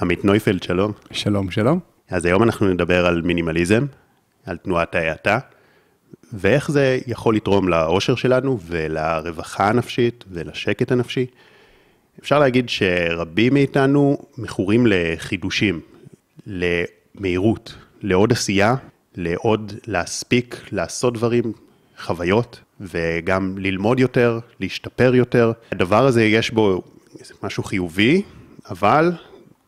עמית נויפלד, שלום. שלום, שלום. אז היום אנחנו נדבר על מינימליזם, על תנועת ההאטה, ואיך זה יכול לתרום לאושר שלנו ולרווחה הנפשית ולשקט הנפשי. אפשר להגיד שרבים מאיתנו מכורים לחידושים, למהירות, לעוד עשייה, לעוד להספיק, לעשות דברים, חוויות, וגם ללמוד יותר, להשתפר יותר. הדבר הזה יש בו משהו חיובי, אבל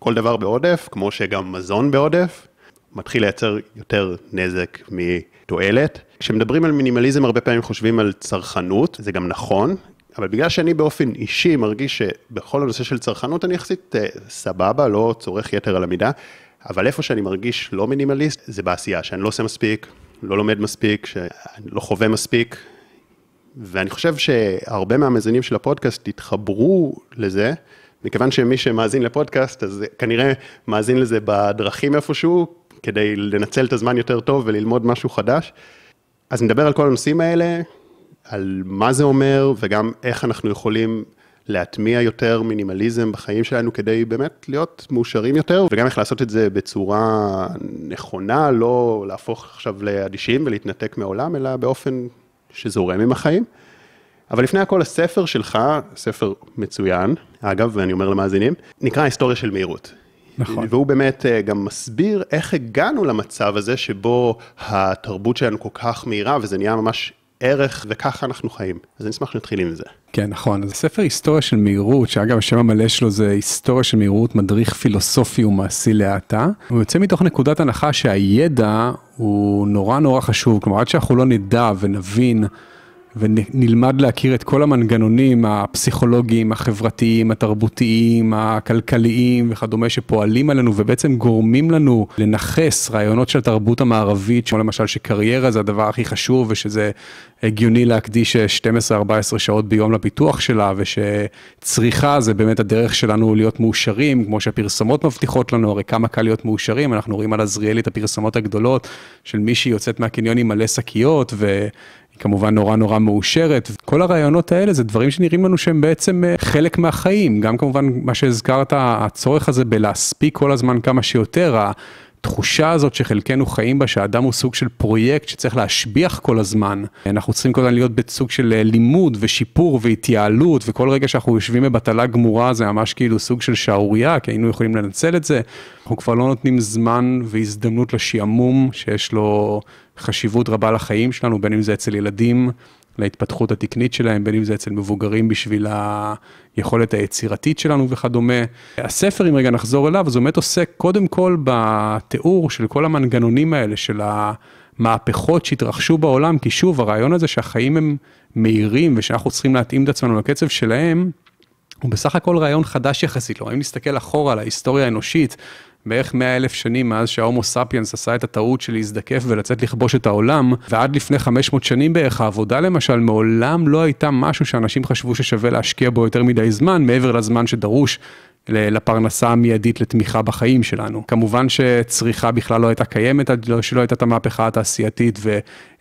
כל דבר בעודף, כמו שגם מזון בעודף, מתחיל לייצר יותר נזק מתועלת. כשמדברים על מינימליזם, הרבה פעמים חושבים על צרכנות, זה גם נכון, אבל בגלל שאני באופן אישי מרגיש שבכל הנושא של צרכנות אני יחסית אה, סבבה, לא צורך יתר על המידה, אבל איפה שאני מרגיש לא מינימליסט, זה בעשייה, שאני לא עושה מספיק, לא לומד מספיק, שאני לא חווה מספיק, ואני חושב שהרבה מהמאזינים של הפודקאסט התחברו לזה, מכיוון שמי שמאזין לפודקאסט, אז כנראה מאזין לזה בדרכים איפשהו, כדי לנצל את הזמן יותר טוב וללמוד משהו חדש. אז נדבר על כל הנושאים האלה, על מה זה אומר, וגם איך אנחנו יכולים להטמיע יותר מינימליזם בחיים שלנו, כדי באמת להיות מאושרים יותר, וגם איך לעשות את זה בצורה נכונה, לא להפוך עכשיו לאדישים ולהתנתק מהעולם, אלא באופן שזורם עם החיים. אבל לפני הכל, הספר שלך, ספר מצוין, אגב, ואני אומר למאזינים, נקרא היסטוריה של מהירות. נכון. והוא באמת אה, גם מסביר איך הגענו למצב הזה שבו התרבות שלנו כל כך מהירה, וזה נהיה ממש ערך, וככה אנחנו חיים. אז אני אשמח שנתחיל עם זה. כן, נכון. אז ספר היסטוריה של מהירות, שאגב, השם המלא שלו זה היסטוריה של מהירות, מדריך פילוסופי ומעשי להאטה. הוא יוצא מתוך נקודת הנחה שהידע הוא נורא נורא חשוב. כלומר, עד שאנחנו לא נדע ונבין ונלמד להכיר את כל המנגנונים הפסיכולוגיים, החברתיים, התרבותיים, הכלכליים וכדומה שפועלים עלינו ובעצם גורמים לנו לנכס רעיונות של התרבות המערבית, כמו למשל שקריירה זה הדבר הכי חשוב ושזה הגיוני להקדיש 12-14 שעות ביום לפיתוח שלה ושצריכה זה באמת הדרך שלנו להיות מאושרים, כמו שהפרסומות מבטיחות לנו, הרי כמה קל להיות מאושרים, אנחנו רואים על עזריאלי את הפרסומות הגדולות של מישהי יוצאת מהקניון עם מלא שקיות ו... היא כמובן נורא נורא מאושרת. כל הרעיונות האלה זה דברים שנראים לנו שהם בעצם אה, חלק מהחיים. גם כמובן מה שהזכרת, הצורך הזה בלהספיק כל הזמן כמה שיותר, התחושה הזאת שחלקנו חיים בה, שהאדם הוא סוג של פרויקט שצריך להשביח כל הזמן. אנחנו צריכים כל הזמן להיות בסוג של אה, לימוד ושיפור והתייעלות, וכל רגע שאנחנו יושבים בבטלה גמורה זה ממש כאילו סוג של שערורייה, כי היינו יכולים לנצל את זה. אנחנו כבר לא נותנים זמן והזדמנות לשעמום שיש לו חשיבות רבה לחיים שלנו, בין אם זה אצל ילדים, להתפתחות התקנית שלהם, בין אם זה אצל מבוגרים בשביל היכולת היצירתית שלנו וכדומה. הספר, אם רגע נחזור אליו, אז הוא באמת עוסק קודם כל בתיאור של כל המנגנונים האלה, של המהפכות שהתרחשו בעולם, כי שוב, הרעיון הזה שהחיים הם מהירים ושאנחנו צריכים להתאים את עצמנו לקצב שלהם, הוא בסך הכל רעיון חדש יחסית לו. אם נסתכל אחורה על ההיסטוריה האנושית, בערך 100 אלף שנים מאז שההומו ספיאנס עשה את הטעות של להזדקף ולצאת לכבוש את העולם, ועד לפני 500 שנים בערך העבודה למשל מעולם לא הייתה משהו שאנשים חשבו ששווה להשקיע בו יותר מדי זמן, מעבר לזמן שדרוש לפרנסה המיידית לתמיכה בחיים שלנו. כמובן שצריכה בכלל לא הייתה קיימת לא, שלא הייתה את המהפכה התעשייתית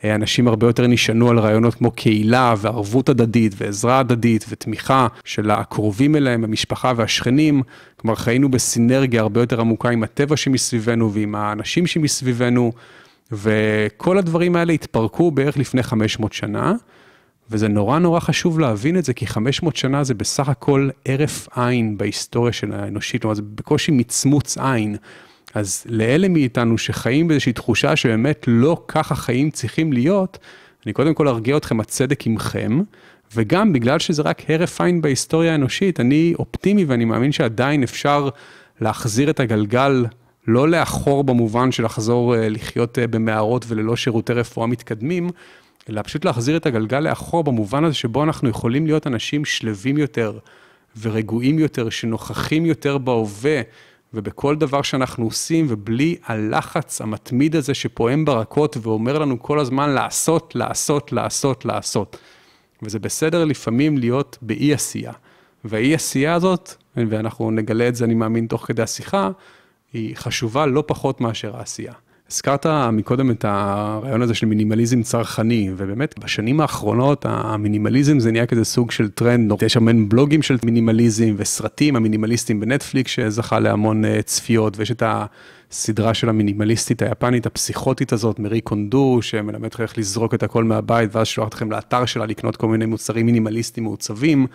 ואנשים הרבה יותר נשענו על רעיונות כמו קהילה וערבות הדדית ועזרה הדדית ותמיכה של הקרובים אליהם, המשפחה והשכנים. כלומר חיינו בסינרגיה הרבה יותר עמוקה עם הטבע שמסביבנו ועם האנשים שמסביבנו וכל הדברים האלה התפרקו בערך לפני 500 שנה. וזה נורא נורא חשוב להבין את זה, כי 500 שנה זה בסך הכל הרף עין בהיסטוריה של האנושית, כלומר זה בקושי מצמוץ עין. אז לאלה מאיתנו שחיים באיזושהי תחושה שבאמת לא ככה חיים צריכים להיות, אני קודם כל ארגיע אתכם, הצדק עמכם, וגם בגלל שזה רק הרף עין בהיסטוריה האנושית, אני אופטימי ואני מאמין שעדיין אפשר להחזיר את הגלגל, לא לאחור במובן של לחזור אה, לחיות אה, במערות וללא שירותי רפואה מתקדמים, אלא פשוט להחזיר את הגלגל לאחור במובן הזה שבו אנחנו יכולים להיות אנשים שלווים יותר ורגועים יותר, שנוכחים יותר בהווה ובכל דבר שאנחנו עושים, ובלי הלחץ המתמיד הזה שפועם ברקות ואומר לנו כל הזמן לעשות, לעשות, לעשות, לעשות. וזה בסדר לפעמים להיות באי עשייה. והאי עשייה הזאת, ואנחנו נגלה את זה, אני מאמין, תוך כדי השיחה, היא חשובה לא פחות מאשר העשייה. הזכרת מקודם את הרעיון הזה של מינימליזם צרכני, ובאמת בשנים האחרונות המינימליזם זה נהיה כזה סוג של טרנד, יש המון בלוגים של מינימליזם וסרטים המינימליסטים בנטפליקס שזכה להמון אה, צפיות, ויש את הסדרה של המינימליסטית היפנית הפסיכוטית הזאת, מרי קונדו, שמלמדת אתכם איך לזרוק את הכל מהבית, ואז שולחת אתכם לאתר שלה לקנות כל מיני מוצרים מינימליסטיים מעוצבים.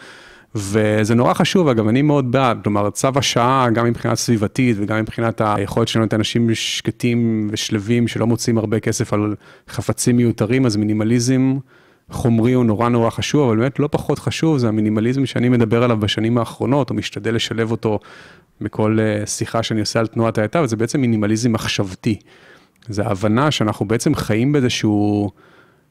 וזה נורא חשוב, אגב, אני מאוד בעד, כלומר, צו השעה, גם מבחינה סביבתית וגם מבחינת היכולת שלנו להיות אנשים שקטים ושלווים, שלא מוצאים הרבה כסף על חפצים מיותרים, אז מינימליזם חומרי הוא נורא נורא חשוב, אבל באמת לא פחות חשוב, זה המינימליזם שאני מדבר עליו בשנים האחרונות, או משתדל לשלב אותו בכל אה, שיחה שאני עושה על תנועת האטה, וזה בעצם מינימליזם מחשבתי. זה ההבנה שאנחנו בעצם חיים באיזשהו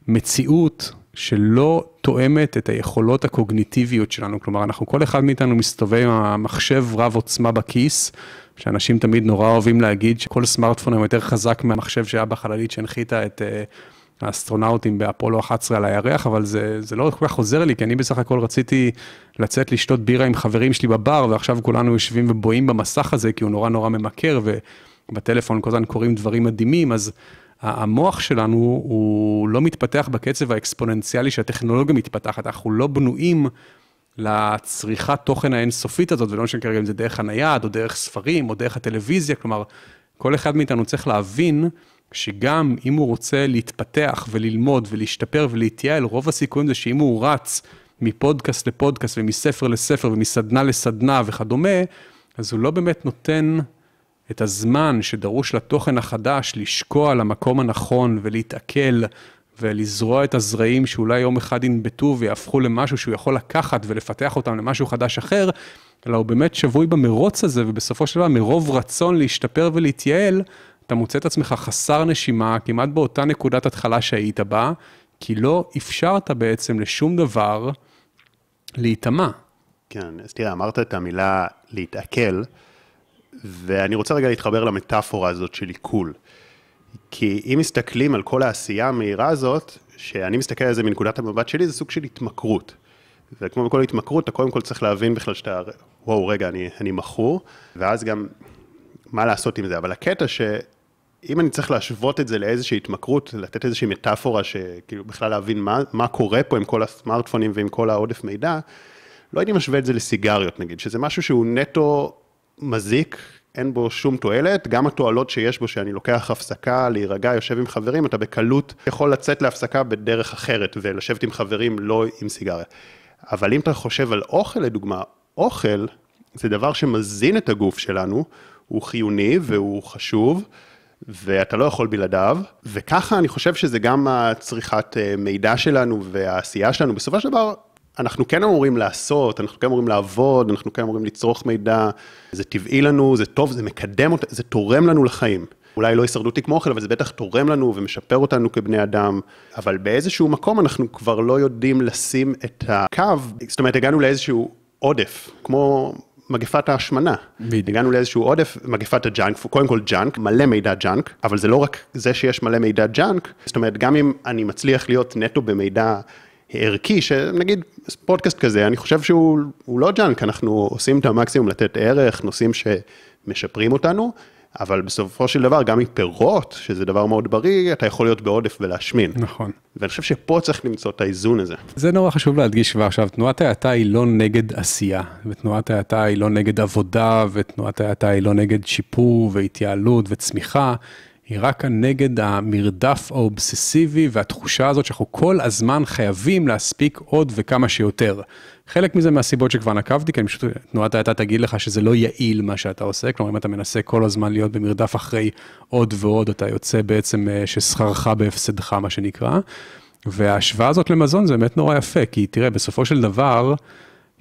מציאות שלא תואמת את היכולות הקוגניטיביות שלנו, כלומר, אנחנו, כל אחד מאיתנו מסתובב עם המחשב רב עוצמה בכיס, שאנשים תמיד נורא אוהבים להגיד שכל סמארטפון היום יותר חזק מהמחשב שהיה בחללית שהנחיתה את uh, האסטרונאוטים באפולו 11 על הירח, אבל זה, זה לא כל כך עוזר לי, כי אני בסך הכל רציתי לצאת לשתות בירה עם חברים שלי בבר, ועכשיו כולנו יושבים ובואים במסך הזה, כי הוא נורא נורא ממכר, ובטלפון כל הזמן קורים דברים מדהימים, אז... המוח שלנו הוא לא מתפתח בקצב האקספוננציאלי שהטכנולוגיה מתפתחת, אנחנו לא בנויים לצריכת תוכן האינסופית הזאת, ולא משנה כרגע אם זה דרך הנייד, או דרך ספרים, או דרך הטלוויזיה, כלומר, כל אחד מאיתנו צריך להבין שגם אם הוא רוצה להתפתח וללמוד ולהשתפר ולהתייעל, רוב הסיכויים זה שאם הוא רץ מפודקאסט לפודקאסט ומספר לספר ומסדנה לסדנה וכדומה, אז הוא לא באמת נותן את הזמן שדרוש לתוכן החדש לשקוע למקום הנכון ולהתעכל ולזרוע את הזרעים שאולי יום אחד ינבטו ויהפכו למשהו שהוא יכול לקחת ולפתח אותם למשהו חדש אחר, אלא הוא באמת שבוי במרוץ הזה, ובסופו של דבר מרוב רצון להשתפר ולהתייעל, אתה מוצא את עצמך חסר נשימה כמעט באותה נקודת התחלה שהיית בה, כי לא אפשרת בעצם לשום דבר להיטמע. כן, אז תראה, אמרת את המילה להתעכל. ואני רוצה רגע להתחבר למטאפורה הזאת של עיכול. כי אם מסתכלים על כל העשייה המהירה הזאת, שאני מסתכל על זה מנקודת המבט שלי, זה סוג של התמכרות. וכמו בכל התמכרות, אתה קודם כל צריך להבין בכלל שאתה, וואו, רגע, אני, אני מכור, ואז גם מה לעשות עם זה. אבל הקטע שאם אני צריך להשוות את זה לאיזושהי התמכרות, לתת איזושהי מטאפורה, שכאילו בכלל להבין מה, מה קורה פה עם כל הסמארטפונים ועם כל העודף מידע, לא הייתי משווה את זה לסיגריות נגיד, שזה משהו שהוא נטו מזיק, אין בו שום תועלת, גם התועלות שיש בו, שאני לוקח הפסקה, להירגע, יושב עם חברים, אתה בקלות יכול לצאת להפסקה בדרך אחרת ולשבת עם חברים, לא עם סיגריה. אבל אם אתה חושב על אוכל לדוגמה, אוכל זה דבר שמזין את הגוף שלנו, הוא חיוני והוא חשוב, ואתה לא יכול בלעדיו, וככה אני חושב שזה גם הצריכת אה, מידע שלנו והעשייה שלנו, בסופו של דבר אנחנו כן אמורים לעשות, אנחנו כן אמורים לעבוד, אנחנו כן אמורים לצרוך מידע, זה טבעי לנו, זה טוב, זה מקדם אותנו, זה תורם לנו לחיים. אולי לא הישרדותי כמו אוכל, אבל זה בטח תורם לנו ומשפר אותנו כבני אדם, אבל באיזשהו מקום אנחנו כבר לא יודעים לשים את הקו, זאת אומרת, הגענו לאיזשהו עודף, כמו מגפת ההשמנה. בדיוק. הגענו לאיזשהו עודף, מגפת הג'אנק, קודם כל ג'אנק, מלא מידע ג'אנק, אבל זה לא רק זה שיש מלא מידע ג'אנק, זאת אומרת, גם אם אני מצליח להיות נטו במידע ערכי, שנגיד פודקאסט כזה, אני חושב שהוא לא ג'אנק, אנחנו עושים את המקסימום לתת ערך, נושאים שמשפרים אותנו, אבל בסופו של דבר, גם מפירות, שזה דבר מאוד בריא, אתה יכול להיות בעודף ולהשמין. נכון. ואני חושב שפה צריך למצוא את האיזון הזה. זה נורא חשוב להדגיש כבר עכשיו, תנועת ההאטה היא לא נגד עשייה, ותנועת ההאטה היא לא נגד עבודה, ותנועת ההאטה היא לא נגד שיפור והתייעלות וצמיחה. היא רק נגד המרדף האובססיבי והתחושה הזאת שאנחנו כל הזמן חייבים להספיק עוד וכמה שיותר. חלק מזה מהסיבות שכבר נקבתי, כי אני פשוט, תנועת האטה תגיד לך שזה לא יעיל מה שאתה עושה, כלומר אם אתה מנסה כל הזמן להיות במרדף אחרי עוד ועוד, אתה יוצא בעצם אה, ששכרך בהפסדך, מה שנקרא. וההשוואה הזאת למזון זה באמת נורא יפה, כי תראה, בסופו של דבר,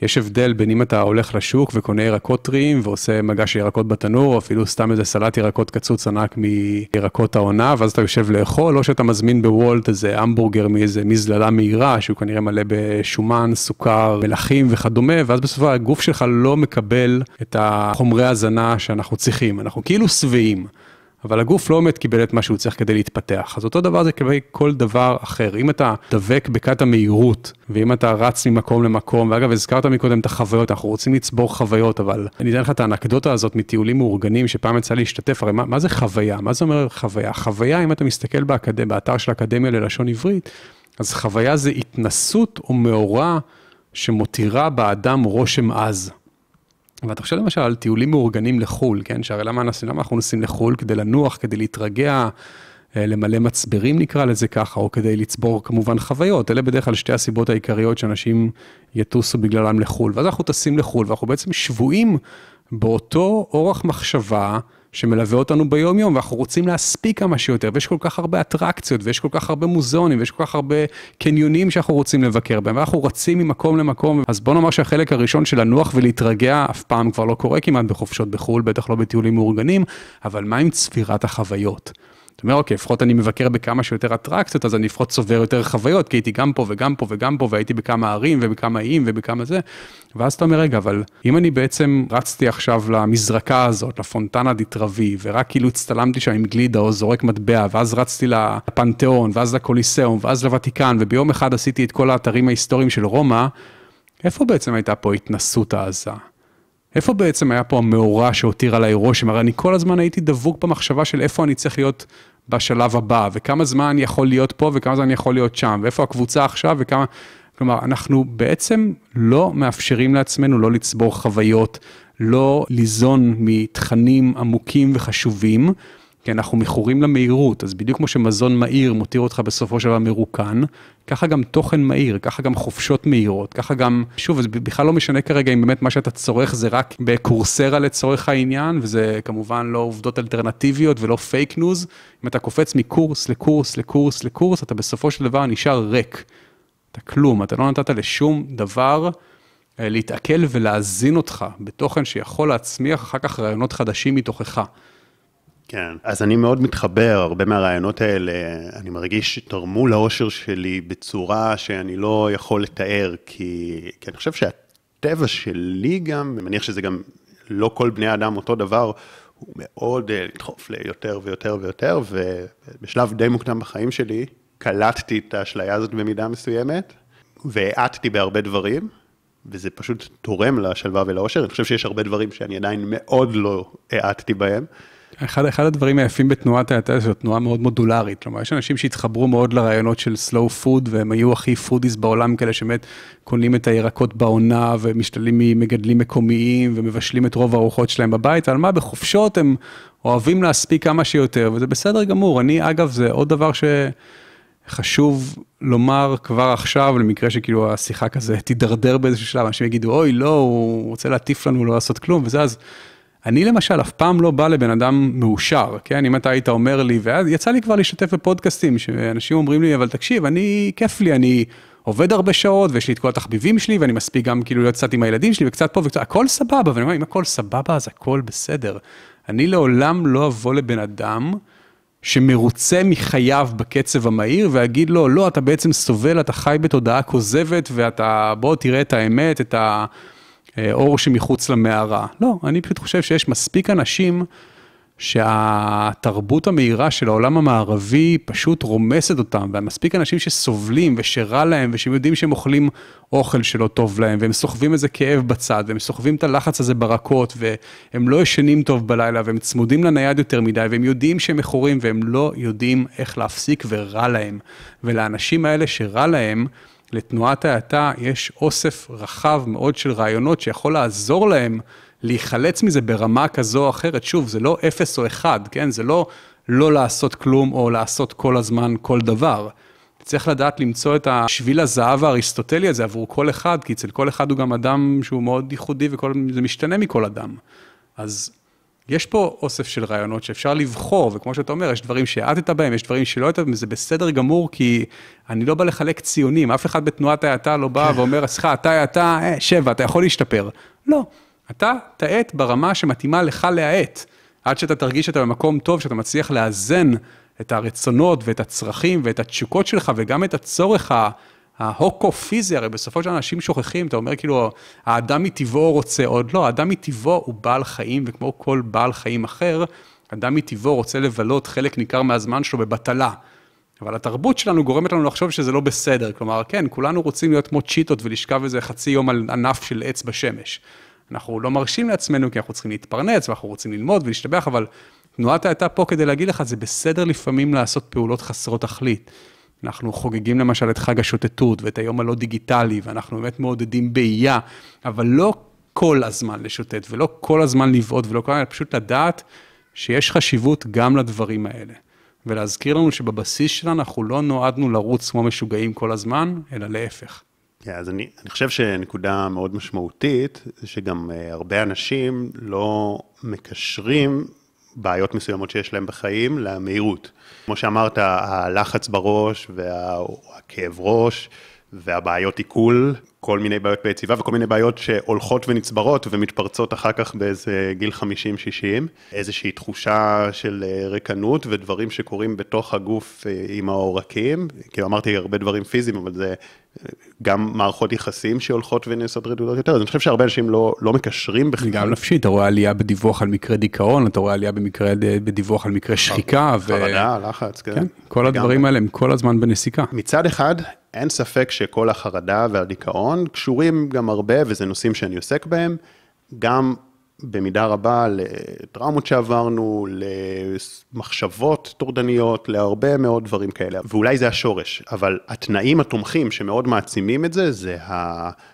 יש הבדל בין אם אתה הולך לשוק וקונה ירקות טריים ועושה מגש ירקות בתנור, או אפילו סתם איזה סלט ירקות קצוץ ענק מירקות העונה, ואז אתה יושב לאכול, או שאתה מזמין בוולט איזה המבורגר מאיזה מזללה מהירה, שהוא כנראה מלא בשומן, סוכר, מלחים וכדומה, ואז בסופו הגוף שלך לא מקבל את החומרי הזנה שאנחנו צריכים, אנחנו כאילו שבעים. אבל הגוף לא באמת קיבל את מה שהוא צריך כדי להתפתח. אז אותו דבר זה כבי כל דבר אחר. אם אתה דבק בכת המהירות, ואם אתה רץ ממקום למקום, ואגב, הזכרת מקודם את החוויות, אנחנו רוצים לצבור חוויות, אבל אני אתן לך את האנקדוטה הזאת מטיולים מאורגנים, שפעם יצא להשתתף, הרי מה, מה זה חוויה? מה זה אומר חוויה? חוויה, אם אתה מסתכל באקד... באתר של האקדמיה ללשון עברית, אז חוויה זה התנסות או מאורע שמותירה באדם רושם עז. ואתה חושב למשל על טיולים מאורגנים לחו"ל, כן? שהרי למה, למה אנחנו נוסעים לחו"ל? כדי לנוח, כדי להתרגע, אה, למלא מצברים נקרא לזה ככה, או כדי לצבור כמובן חוויות. אלה בדרך כלל שתי הסיבות העיקריות שאנשים יטוסו בגללם לחו"ל. ואז אנחנו טסים לחו"ל, ואנחנו בעצם שבויים באותו אורח מחשבה. שמלווה אותנו ביום יום, ואנחנו רוצים להספיק כמה שיותר, ויש כל כך הרבה אטרקציות, ויש כל כך הרבה מוזיאונים, ויש כל כך הרבה קניונים שאנחנו רוצים לבקר בהם, ואנחנו רצים ממקום למקום, אז בוא נאמר שהחלק הראשון של לנוח ולהתרגע אף פעם כבר לא קורה כמעט בחופשות בחו"ל, בטח לא בטיולים מאורגנים, אבל מה עם צבירת החוויות? אתה אומר, אוקיי, לפחות אני מבקר בכמה שיותר אטרקציות, אז אני לפחות צובר יותר חוויות, כי הייתי גם פה וגם פה וגם פה, והייתי בכמה ערים ובכמה איים ובכמה זה. ואז אתה אומר, רגע, אבל אם אני בעצם רצתי עכשיו למזרקה הזאת, לפונטנה דיטרבי, ורק כאילו הצטלמתי שם עם גלידה או זורק מטבע, ואז רצתי לפנתיאון, ואז לקוליסאום, ואז לוותיקן, וביום אחד עשיתי את כל האתרים ההיסטוריים של רומא, איפה בעצם הייתה פה התנסות העזה? איפה בעצם היה פה המאורע שהותיר עליי רושם? הרי אני כל הזמן הייתי דבוק במחשבה של איפה אני צריך להיות בשלב הבא, וכמה זמן אני יכול להיות פה וכמה זמן אני יכול להיות שם, ואיפה הקבוצה עכשיו וכמה... כלומר, אנחנו בעצם לא מאפשרים לעצמנו לא לצבור חוויות, לא להיזון מתכנים עמוקים וחשובים, כי אנחנו מכורים למהירות, אז בדיוק כמו שמזון מהיר מותיר אותך בסופו של דבר מרוקן, ככה גם תוכן מהיר, ככה גם חופשות מהירות, ככה גם, שוב, זה בכלל לא משנה כרגע אם באמת מה שאתה צורך זה רק ב Coursera לצורך העניין, וזה כמובן לא עובדות אלטרנטיביות ולא פייק ניוז, אם אתה קופץ מקורס לקורס לקורס לקורס, אתה בסופו של דבר נשאר ריק. אתה כלום, אתה לא נתת לשום דבר אה, להתעכל ולהזין אותך בתוכן שיכול להצמיח אחר כך רעיונות חדשים מתוכך. כן, אז אני מאוד מתחבר, הרבה מהרעיונות האלה, אני מרגיש שתרמו לאושר שלי בצורה שאני לא יכול לתאר, כי, כי אני חושב שהטבע שלי גם, אני מניח שזה גם לא כל בני אדם אותו דבר, הוא מאוד אה, לדחוף ליותר ויותר ויותר, ובשלב די מוקדם בחיים שלי, קלטתי את האשליה הזאת במידה מסוימת, והאטתי בהרבה דברים, וזה פשוט תורם לשלווה ולאושר. אני חושב שיש הרבה דברים שאני עדיין מאוד לא האטתי בהם. אחד, אחד הדברים היפים בתנועת ההאטה זו תנועה מאוד מודולרית, כלומר יש אנשים שהתחברו מאוד לרעיונות של slow food והם היו הכי foodies בעולם כאלה שבאמת קונים את הירקות בעונה ומשתלים ממגדלים מקומיים ומבשלים את רוב הארוחות שלהם בבית, אבל מה בחופשות הם אוהבים להספיק כמה שיותר וזה בסדר גמור, אני אגב זה עוד דבר ש... חשוב לומר כבר עכשיו, למקרה שכאילו השיחה כזה תידרדר באיזשהו שלב, אנשים יגידו, אוי, לא, הוא רוצה להטיף לנו לא לעשות כלום, וזה אז, אני למשל אף פעם לא בא לבן אדם מאושר, כן? אם אתה היית אומר לי, ואז יצא לי כבר להשתתף בפודקאסטים, שאנשים אומרים לי, אבל תקשיב, אני, כיף לי, אני עובד הרבה שעות, ויש לי את כל התחביבים שלי, ואני מספיק גם כאילו להיות קצת עם הילדים שלי, וקצת פה וקצת, הכל סבבה, ואני אומר, אם הכל סבבה, אז הכל בסדר. אני לעולם לא אבוא לבן אדם, שמרוצה מחייו בקצב המהיר, ואגיד לו, לא, אתה בעצם סובל, אתה חי בתודעה כוזבת, ואתה, בוא תראה את האמת, את האור שמחוץ למערה. לא, אני פשוט חושב שיש מספיק אנשים שהתרבות המהירה של העולם המערבי פשוט רומסת אותם, ומספיק אנשים שסובלים ושרע להם, ושהם יודעים שהם אוכלים אוכל שלא טוב להם, והם סוחבים איזה כאב בצד, והם סוחבים את הלחץ הזה ברקות, והם לא ישנים טוב בלילה, והם צמודים לנייד יותר מדי, והם יודעים שהם מכורים, והם לא יודעים איך להפסיק ורע להם. ולאנשים האלה שרע להם, לתנועת ההאטה יש אוסף רחב מאוד של רעיונות שיכול לעזור להם להיחלץ מזה ברמה כזו או אחרת. שוב, זה לא אפס או אחד, כן? זה לא לא לעשות כלום או לעשות כל הזמן כל דבר. צריך לדעת למצוא את השביל הזהב האריסטוטלי הזה עבור כל אחד, כי אצל כל אחד הוא גם אדם שהוא מאוד ייחודי וזה משתנה מכל אדם. אז יש פה אוסף של רעיונות שאפשר לבחור, וכמו שאתה אומר, יש דברים שהאטת בהם, יש דברים שלא האטת בהם, זה בסדר גמור, כי אני לא בא לחלק ציונים, אף אחד בתנועת ההאטה לא בא כן. ואומר, סליחה, אתה האטה, אה, שבע, אתה יכול להשתפר. לא, אתה תאט ברמה שמתאימה לך להאט, עד שאתה תרגיש שאתה במקום טוב, שאתה מצליח לאזן את הרצונות ואת הצרכים ואת התשוקות שלך, וגם את הצורך ההוקו פיזי, הרי בסופו של דבר אנשים שוכחים, אתה אומר כאילו, האדם מטבעו רוצה עוד, לא, האדם מטבעו הוא בעל חיים, וכמו כל בעל חיים אחר, אדם מטבעו רוצה לבלות חלק ניכר מהזמן שלו בבטלה. אבל התרבות שלנו גורמת לנו לחשוב שזה לא בסדר. כלומר, כן, כולנו רוצים להיות כמו צ'יטות ולשכב איזה חצי יום על ענף של עץ בשמש. אנחנו לא מרשים לעצמנו כי אנחנו צריכים להתפרנץ ואנחנו רוצים ללמוד ולהשתבח, אבל תנועת הייתה פה כדי להגיד לך, זה בסדר לפעמים לעשות פעולות חסרות תכלית. אנחנו חוגגים למשל את חג השוטטות ואת היום הלא דיגיטלי, ואנחנו באמת מעודדים באייה, אבל לא כל הזמן לשוטט ולא כל הזמן לבעוט ולא כל הזמן, פשוט לדעת שיש חשיבות גם לדברים האלה. ולהזכיר לנו שבבסיס שלנו אנחנו לא נועדנו לרוץ כמו משוגעים כל הזמן, אלא להפך. כן, אז אני, אני חושב שנקודה מאוד משמעותית, זה שגם uh, הרבה אנשים לא מקשרים בעיות מסוימות שיש להם בחיים למהירות. כמו שאמרת, הלחץ בראש והכאב ראש והבעיות עיכול, כל מיני בעיות ביציבה וכל מיני בעיות שהולכות ונצברות ומתפרצות אחר כך באיזה גיל 50-60, איזושהי תחושה של אה, ריקנות ודברים שקורים בתוך הגוף אה, עם העורקים, כאילו אמרתי הרבה דברים פיזיים, אבל זה אה, גם מערכות יחסים שהולכות ונעשות רדודות יותר, אז אני חושב שהרבה אנשים לא, לא מקשרים בכלל. גם נפשי, אתה רואה עלייה בדיווח על מקרה דיכאון, אתה רואה עלייה במקרה, בדיווח על מקרה שחיקה. חרדה, ו... לחץ, כן. כן, כל הדברים האלה הם כל הזמן בנסיקה. מצד אחד, אין ספק שכל החרדה והדיכאון קשורים גם הרבה, וזה נושאים שאני עוסק בהם, גם במידה רבה לטראומות שעברנו, למחשבות טורדניות, להרבה מאוד דברים כאלה, ואולי זה השורש, אבל התנאים התומכים שמאוד מעצימים את זה, זה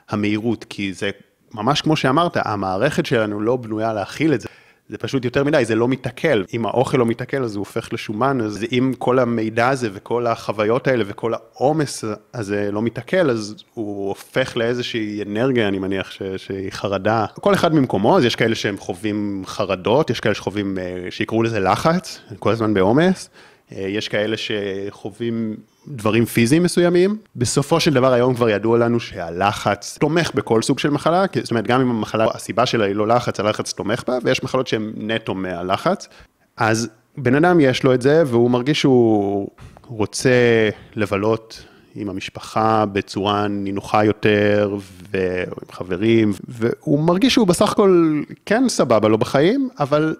המהירות, כי זה ממש כמו שאמרת, המערכת שלנו לא בנויה להכיל את זה. זה פשוט יותר מדי, זה לא מתעכל. אם האוכל לא מתעכל, אז הוא הופך לשומן, אז אם כל המידע הזה וכל החוויות האלה וכל העומס הזה לא מתעכל, אז הוא הופך לאיזושהי אנרגיה, אני מניח, ש, שהיא חרדה. כל אחד ממקומו, אז יש כאלה שהם חווים חרדות, יש כאלה שחווים, אה, שיקראו לזה לחץ, כל הזמן בעומס. אה, יש כאלה שחווים דברים פיזיים מסוימים. בסופו של דבר היום כבר ידוע לנו שהלחץ תומך בכל סוג של מחלה, זאת אומרת גם אם המחלה, הסיבה שלה היא לא לחץ, הלחץ תומך בה, ויש מחלות שהן נטו מהלחץ. אז בן אדם יש לו את זה, והוא מרגיש שהוא רוצה לבלות עם המשפחה בצורה נינוחה יותר, ועם חברים, והוא מרגיש שהוא בסך הכל כן סבבה לו בחיים, אבל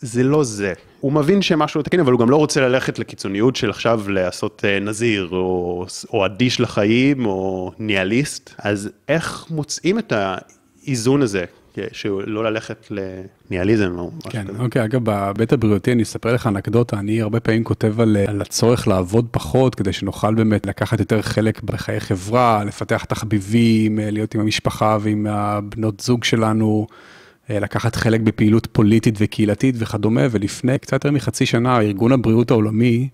זה לא זה. הוא מבין שמשהו לא תקין, אבל הוא גם לא רוצה ללכת לקיצוניות של עכשיו לעשות אה, נזיר, או, או אדיש לחיים, או ניאליסט. אז איך מוצאים את האיזון הזה? שלא ללכת לניאליזם או משהו כן, כזה. אוקיי, אגב, בהיבט הבריאותי אני אספר לך אנקדוטה, אני הרבה פעמים כותב על, על הצורך לעבוד פחות, כדי שנוכל באמת לקחת יותר חלק בחיי חברה, לפתח תחביבים, אה, להיות עם המשפחה ועם הבנות זוג שלנו. אה, לקחת חלק בפעילות פוליטית וקהילתית וכדומה, ולפני קצת יותר מחצי שנה, ארגון הבריאות העולמי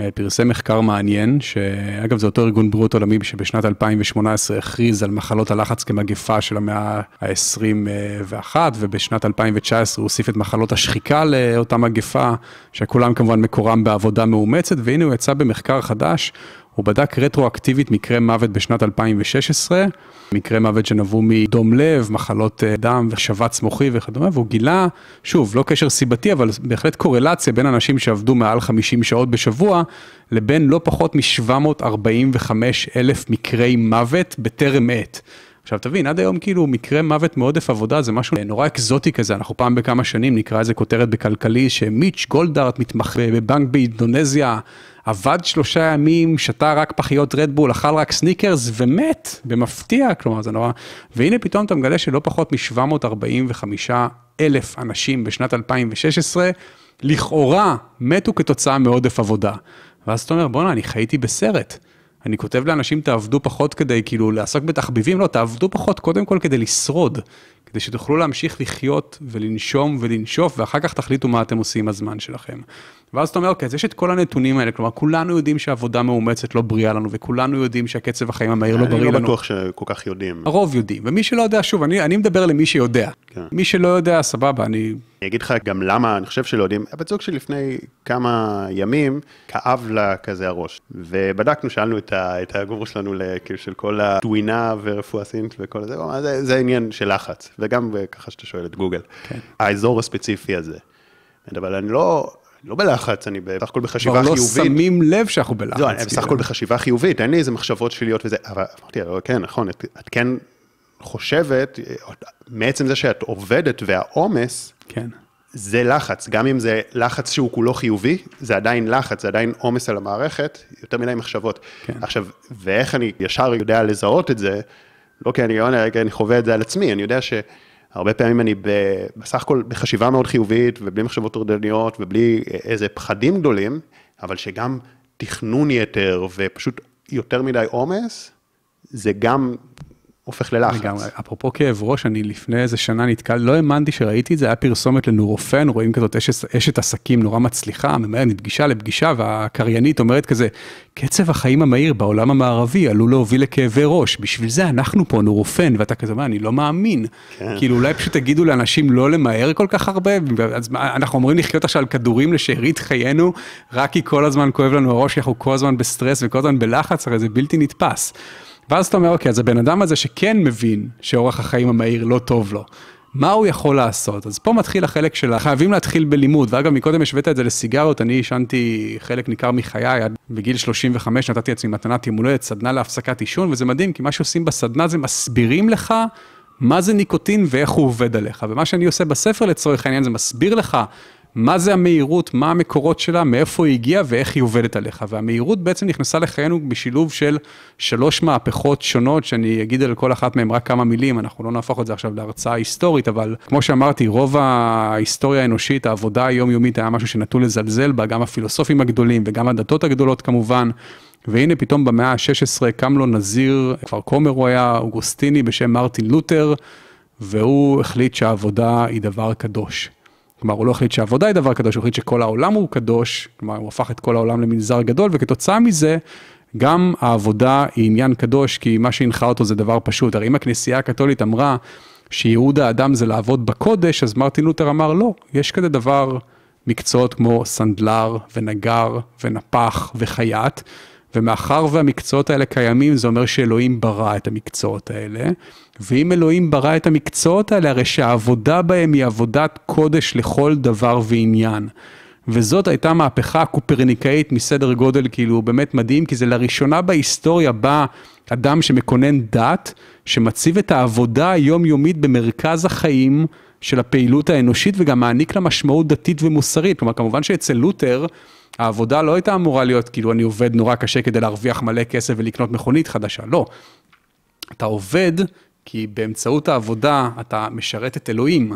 אה, פרסם מחקר מעניין, שאגב זה אותו ארגון בריאות עולמי שבשנת 2018 הכריז על מחלות הלחץ כמגפה של המאה ה-21, ובשנת 2019 הוא הוסיף את מחלות השחיקה לאותה מגפה, שכולם כמובן מקורם בעבודה מאומצת, והנה הוא יצא במחקר חדש, הוא בדק רטרואקטיבית מקרה מוות בשנת 2016, מקרה מוות שנבעו מדום לב, מחלות אה, דם ושבץ מוחי וכדומה, והוא גילה, שוב, לא קשר סיבתי, אבל בהחלט קורלציה בין אנשים שעבדו מעל 50 שעות בשבוע, לבין לא פחות מ-745 אלף מקרי מוות בטרם עת. עכשיו תבין, עד היום כאילו מקרה מוות מעודף עבודה זה משהו נורא אקזוטי כזה, אנחנו פעם בכמה שנים נקרא איזה כותרת בכלכלי שמיץ' גולדארט מתמחה בבנק באינדונזיה, עבד שלושה ימים, שתה רק פחיות רדבול, אכל רק סניקרס ומת, במפתיע, כלומר זה נורא, והנה פתאום אתה מגלה שלא פחות מ-745 אלף אנשים בשנת 2016, לכאורה מתו כתוצאה מעודף עבודה. ואז אתה אומר, בואנה, אני חייתי בסרט. אני כותב לאנשים, תעבדו פחות כדי כאילו לעסוק בתחביבים, לא, תעבדו פחות קודם כל כדי לשרוד, כדי שתוכלו להמשיך לחיות ולנשום ולנשוף, ואחר כך תחליטו מה אתם עושים עם הזמן שלכם. ואז אתה אומר, אוקיי, אז יש את כל הנתונים האלה, כלומר, כולנו יודעים שעבודה מאומצת לא בריאה לנו, וכולנו יודעים שהקצב החיים המהיר לא בריא לנו. אני לא בטוח שכל כך יודעים. הרוב יודעים, ומי שלא יודע, שוב, אני, אני מדבר למי שיודע. כן. מי שלא יודע, סבבה, אני... אני אגיד לך גם למה, אני חושב שלא יודעים, הבת זוג שלי לפני כמה ימים, כאב לה כזה הראש. ובדקנו, שאלנו את, ה, את הגורו שלנו, כאילו, של כל הדווינה ורפואה סינית וכל זה, זה, זה עניין של לחץ, וגם ככה שאתה שואל את גוגל. כן. האזור הספציפי הזה. אבל אני לא, לא בלחץ, אני בסך הכל בחשיבה כבר לא חיובית. שמים לב שאנחנו בלחץ. לא, אני בסך כאילו. הכל בחשיבה חיובית, אין לי איזה מחשבות שליליות וזה, אבל אמרתי, "אבל כן, נכון, את, את כן חושבת, מעצם זה שאת עובדת והעומס, כן. זה לחץ, גם אם זה לחץ שהוא כולו חיובי, זה עדיין לחץ, זה עדיין עומס על המערכת, יותר מדי מחשבות. כן. עכשיו, ואיך אני ישר יודע לזהות את זה, לא כי אני, אני, חווה את זה על עצמי, אני יודע שהרבה פעמים אני בסך הכל בחשיבה מאוד חיובית, ובלי מחשבות טורדניות, ובלי איזה פחדים גדולים, אבל שגם תכנון יתר ופשוט יותר מדי עומס, זה גם הופך ללחץ. לגמרי. אפרופו כאב ראש, אני לפני איזה שנה נתקל, לא האמנתי שראיתי את זה, היה פרסומת לנורופן, רואים כזאת אשת, אשת עסקים נורא מצליחה, ממהרת מפגישה לפגישה, והקריינית אומרת כזה, קצב החיים המהיר בעולם המערבי עלול להוביל לכאבי ראש, בשביל זה אנחנו פה נורופן, ואתה כזה, מה, אני לא מאמין. כן. כאילו אולי פשוט תגידו לאנשים לא למהר כל כך הרבה, אז אנחנו אמורים לחיות עכשיו על כדורים לשארית חיינו, רק כי כל הזמן כואב לנו הראש, כי אנחנו כל הזמן בסטרס וכל הזמן בלחץ, הרי זה בלתי נתפס. ואז אתה אומר, אוקיי, אז הבן אדם הזה שכן מבין שאורח החיים המהיר לא טוב לו, מה הוא יכול לעשות? אז פה מתחיל החלק של חייבים להתחיל בלימוד, ואגב, מקודם השווית את זה לסיגריות, אני עישנתי חלק ניכר מחיי, עד בגיל 35 נתתי לעצמי מתנת יום הולדת, סדנה להפסקת עישון, וזה מדהים, כי מה שעושים בסדנה זה מסבירים לך מה זה ניקוטין ואיך הוא עובד עליך, ומה שאני עושה בספר לצורך העניין זה מסביר לך מה זה המהירות, מה המקורות שלה, מאיפה היא הגיעה ואיך היא עובדת עליך. והמהירות בעצם נכנסה לחיינו בשילוב של שלוש מהפכות שונות, שאני אגיד על כל אחת מהן רק כמה מילים, אנחנו לא נהפוך את זה עכשיו להרצאה היסטורית, אבל כמו שאמרתי, רוב ההיסטוריה האנושית, העבודה היומיומית היה משהו שנטו לזלזל בה, גם הפילוסופים הגדולים וגם הדתות הגדולות כמובן. והנה פתאום במאה ה-16 קם לו נזיר, כפר כומר הוא היה, אוגוסטיני בשם מרטין לותר, והוא החליט שהעבודה היא דבר קדוש. כלומר, הוא לא החליט שהעבודה היא דבר קדוש, הוא החליט שכל העולם הוא קדוש, כלומר, הוא הפך את כל העולם למנזר גדול, וכתוצאה מזה, גם העבודה היא עניין קדוש, כי מה שהנחה אותו זה דבר פשוט. הרי אם הכנסייה הקתולית אמרה שייעוד האדם זה לעבוד בקודש, אז מרטין לותר אמר, לא, יש כזה דבר, מקצועות כמו סנדלר ונגר ונפח וחייט, ומאחר והמקצועות האלה קיימים, זה אומר שאלוהים ברא את המקצועות האלה, ואם אלוהים ברא את המקצועות האלה, הרי שהעבודה בהם היא עבודת קודש לכל דבר ועניין. וזאת הייתה מהפכה קופרניקאית מסדר גודל כאילו באמת מדהים, כי זה לראשונה בהיסטוריה בא אדם שמקונן דת, שמציב את העבודה היומיומית במרכז החיים של הפעילות האנושית, וגם מעניק לה משמעות דתית ומוסרית. כלומר, כמובן שאצל לותר, העבודה לא הייתה אמורה להיות כאילו אני עובד נורא קשה כדי להרוויח מלא כסף ולקנות מכונית חדשה, לא. אתה עובד כי באמצעות העבודה אתה משרת את אלוהים.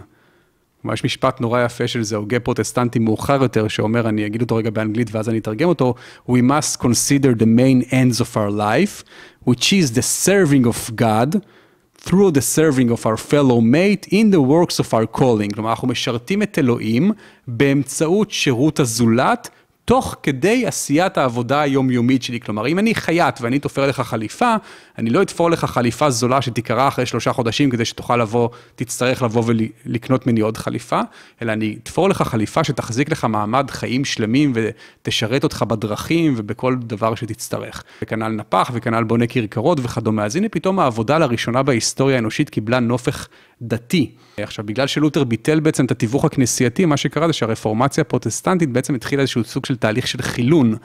כלומר, יש משפט נורא יפה של זה, הוגה פרוטסטנטי מאוחר יותר, שאומר, אני אגיד אותו רגע באנגלית ואז אני אתרגם אותו, We must consider the main ends of our life, which is the serving of God, through the serving of our fellow mate in the works of our calling. כלומר, אנחנו משרתים את אלוהים באמצעות שירות הזולת, תוך כדי עשיית העבודה היומיומית שלי. כלומר, אם אני חייט ואני תופר לך חליפה, אני לא אתפור לך חליפה זולה שתיקרע אחרי שלושה חודשים כדי שתוכל לבוא, תצטרך לבוא ולקנות ממני עוד חליפה, אלא אני אתפור לך חליפה שתחזיק לך מעמד חיים שלמים ותשרת אותך בדרכים ובכל דבר שתצטרך. וכנ"ל נפח וכנ"ל בונה כרכרות וכדומה. אז הנה פתאום העבודה לראשונה בהיסטוריה האנושית קיבלה נופך דתי. עכשיו, בגלל שלותר ביטל בעצם את התיווך הכנסייתי, מה שקרה זה שהרפורמציה הפרוטסטנטית בעצם התחילה איזשהו סוג של תהליך של חילון.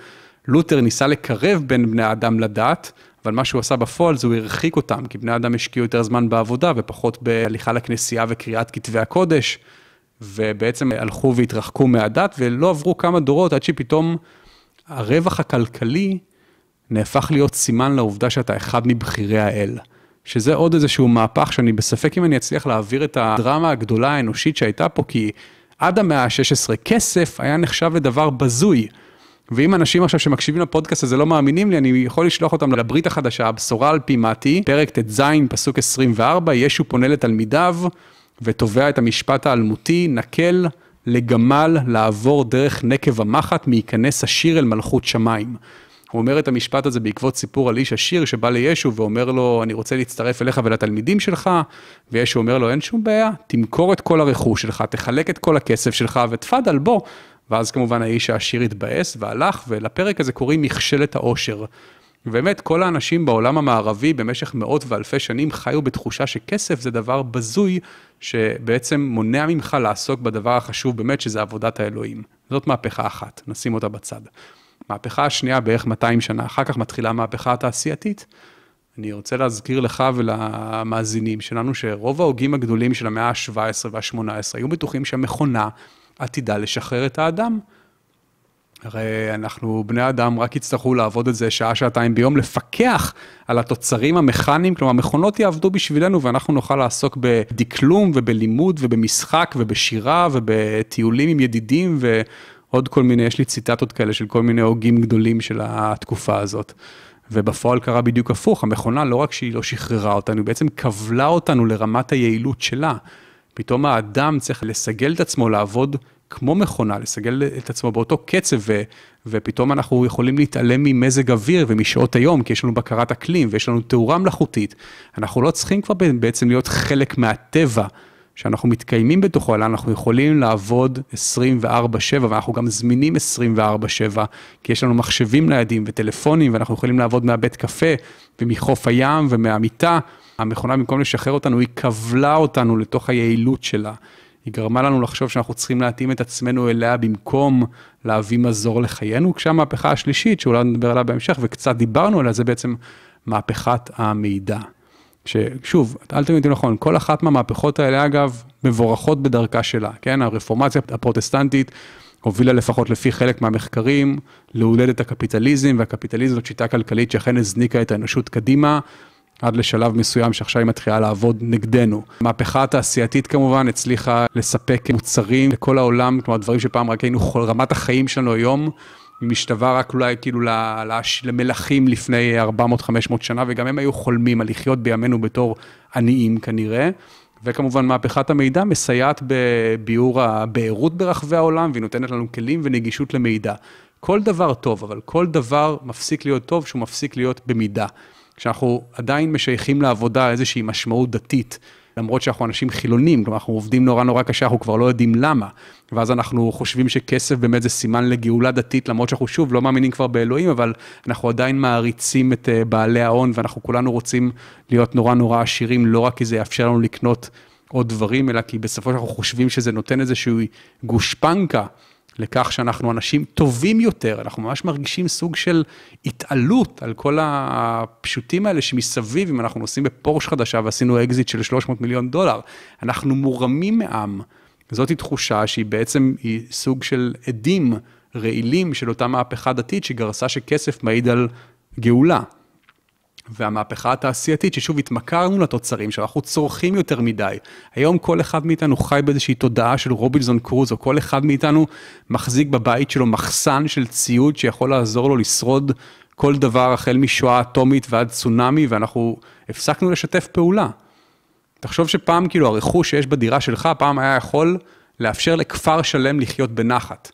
לותר ניסה לקרב בין בני האדם לדת, אבל מה שהוא עשה בפועל זה הוא הרחיק אותם, כי בני האדם השקיעו יותר זמן בעבודה ופחות בהליכה לכנסייה וקריאת כתבי הקודש, ובעצם הלכו והתרחקו מהדת, ולא עברו כמה דורות עד שפתאום הרווח הכלכלי נהפך להיות סימן לעובדה שאתה אחד מבכירי האל. שזה עוד איזשהו מהפך שאני בספק אם אני אצליח להעביר את הדרמה הגדולה האנושית שהייתה פה, כי עד המאה ה-16 כסף היה נחשב לדבר בזוי. ואם אנשים עכשיו שמקשיבים לפודקאסט הזה לא מאמינים לי, אני יכול לשלוח אותם לברית החדשה, הבשורה על פי מתי, פרק ט"ז, פסוק 24, ישו פונה לתלמידיו ותובע את המשפט האלמותי, נקל לגמל לעבור דרך נקב המחט, מייכנס עשיר אל מלכות שמיים. הוא אומר את המשפט הזה בעקבות סיפור על איש עשיר שבא לישו ואומר לו, אני רוצה להצטרף אליך ולתלמידים שלך, וישו אומר לו, אין שום בעיה, תמכור את כל הרכוש שלך, תחלק את כל הכסף שלך ותפאדל בוא. ואז כמובן האיש העשיר התבאס והלך, ולפרק הזה קוראים מכשלת העושר. ובאמת, כל האנשים בעולם המערבי במשך מאות ואלפי שנים חיו בתחושה שכסף זה דבר בזוי, שבעצם מונע ממך לעסוק בדבר החשוב באמת, שזה עבודת האלוהים. זאת מהפכה אחת, נשים אותה בצד. מהפכה השנייה, בערך 200 שנה אחר כך, מתחילה המהפכה התעשייתית. אני רוצה להזכיר לך ולמאזינים שלנו, שרוב ההוגים הגדולים של המאה ה-17 וה-18 היו בטוחים שהמכונה עתידה לשחרר את האדם. הרי אנחנו, בני אדם, רק יצטרכו לעבוד את זה שעה-שעתיים ביום, לפקח על התוצרים המכניים, כלומר, מכונות יעבדו בשבילנו ואנחנו נוכל לעסוק בדקלום ובלימוד ובמשחק ובשירה ובטיולים עם ידידים ועוד כל מיני, יש לי ציטטות כאלה של כל מיני הוגים גדולים של התקופה הזאת. ובפועל קרה בדיוק הפוך, המכונה לא רק שהיא לא שחררה אותנו, היא בעצם כבלה אותנו לרמת היעילות שלה. פתאום האדם צריך לסגל את עצמו לעבוד כמו מכונה, לסגל את עצמו באותו קצב, ו, ופתאום אנחנו יכולים להתעלם ממזג אוויר ומשעות היום, כי יש לנו בקרת אקלים ויש לנו תאורה מלאכותית. אנחנו לא צריכים כבר בעצם להיות חלק מהטבע. שאנחנו מתקיימים בתוכו, אלא אנחנו יכולים לעבוד 24/7, ואנחנו גם זמינים 24/7, כי יש לנו מחשבים ניידים וטלפונים, ואנחנו יכולים לעבוד מהבית קפה, ומחוף הים ומהמיטה. המכונה, במקום לשחרר אותנו, היא כבלה אותנו לתוך היעילות שלה. היא גרמה לנו לחשוב שאנחנו צריכים להתאים את עצמנו אליה במקום להביא מזור לחיינו, כשהמהפכה השלישית, שאולי נדבר עליה בהמשך, וקצת דיברנו עליה, זה בעצם מהפכת המידע. ששוב, אל תמיד נכון, כל אחת מהמהפכות האלה, אגב, מבורכות בדרכה שלה, כן? הרפורמציה הפרוטסטנטית הובילה לפחות לפי חלק מהמחקרים להולד את הקפיטליזם, והקפיטליזם זאת שיטה כלכלית שאכן הזניקה את האנושות קדימה, עד לשלב מסוים שעכשיו היא מתחילה לעבוד נגדנו. המהפכה התעשייתית כמובן הצליחה לספק מוצרים לכל העולם, כלומר דברים שפעם רק היינו, רמת החיים שלנו היום היא משתווה רק אולי כאילו למלכים לפני 400-500 שנה, וגם הם היו חולמים על לחיות בימינו בתור עניים כנראה. וכמובן מהפכת המידע מסייעת בביאור הבעירות ברחבי העולם, והיא נותנת לנו כלים ונגישות למידע. כל דבר טוב, אבל כל דבר מפסיק להיות טוב שהוא מפסיק להיות במידה. כשאנחנו עדיין משייכים לעבודה איזושהי משמעות דתית, למרות שאנחנו אנשים חילונים, כלומר אנחנו עובדים נורא נורא קשה, אנחנו כבר לא יודעים למה. ואז אנחנו חושבים שכסף באמת זה סימן לגאולה דתית, למרות שאנחנו שוב לא מאמינים כבר באלוהים, אבל אנחנו עדיין מעריצים את אה, בעלי ההון, ואנחנו כולנו רוצים להיות נורא נורא עשירים, לא רק כי זה יאפשר לנו לקנות עוד דברים, אלא כי בסופו של דבר אנחנו חושבים שזה נותן איזושהי גושפנקה לכך שאנחנו אנשים טובים יותר, אנחנו ממש מרגישים סוג של התעלות על כל הפשוטים האלה שמסביב, אם אנחנו נוסעים בפורש חדשה ועשינו אקזיט של 300 מיליון דולר, אנחנו מורמים מעם. זאת תחושה שהיא בעצם, היא סוג של עדים רעילים של אותה מהפכה דתית שגרסה שכסף מעיד על גאולה. והמהפכה התעשייתית, ששוב התמכרנו לתוצרים שאנחנו צורכים יותר מדי. היום כל אחד מאיתנו חי באיזושהי תודעה של רובינזון קרוז, או כל אחד מאיתנו מחזיק בבית שלו מחסן של ציוד שיכול לעזור לו לשרוד כל דבר, החל משואה אטומית ועד צונאמי, ואנחנו הפסקנו לשתף פעולה. תחשוב שפעם כאילו הרכוש שיש בדירה שלך, פעם היה יכול לאפשר לכפר שלם לחיות בנחת.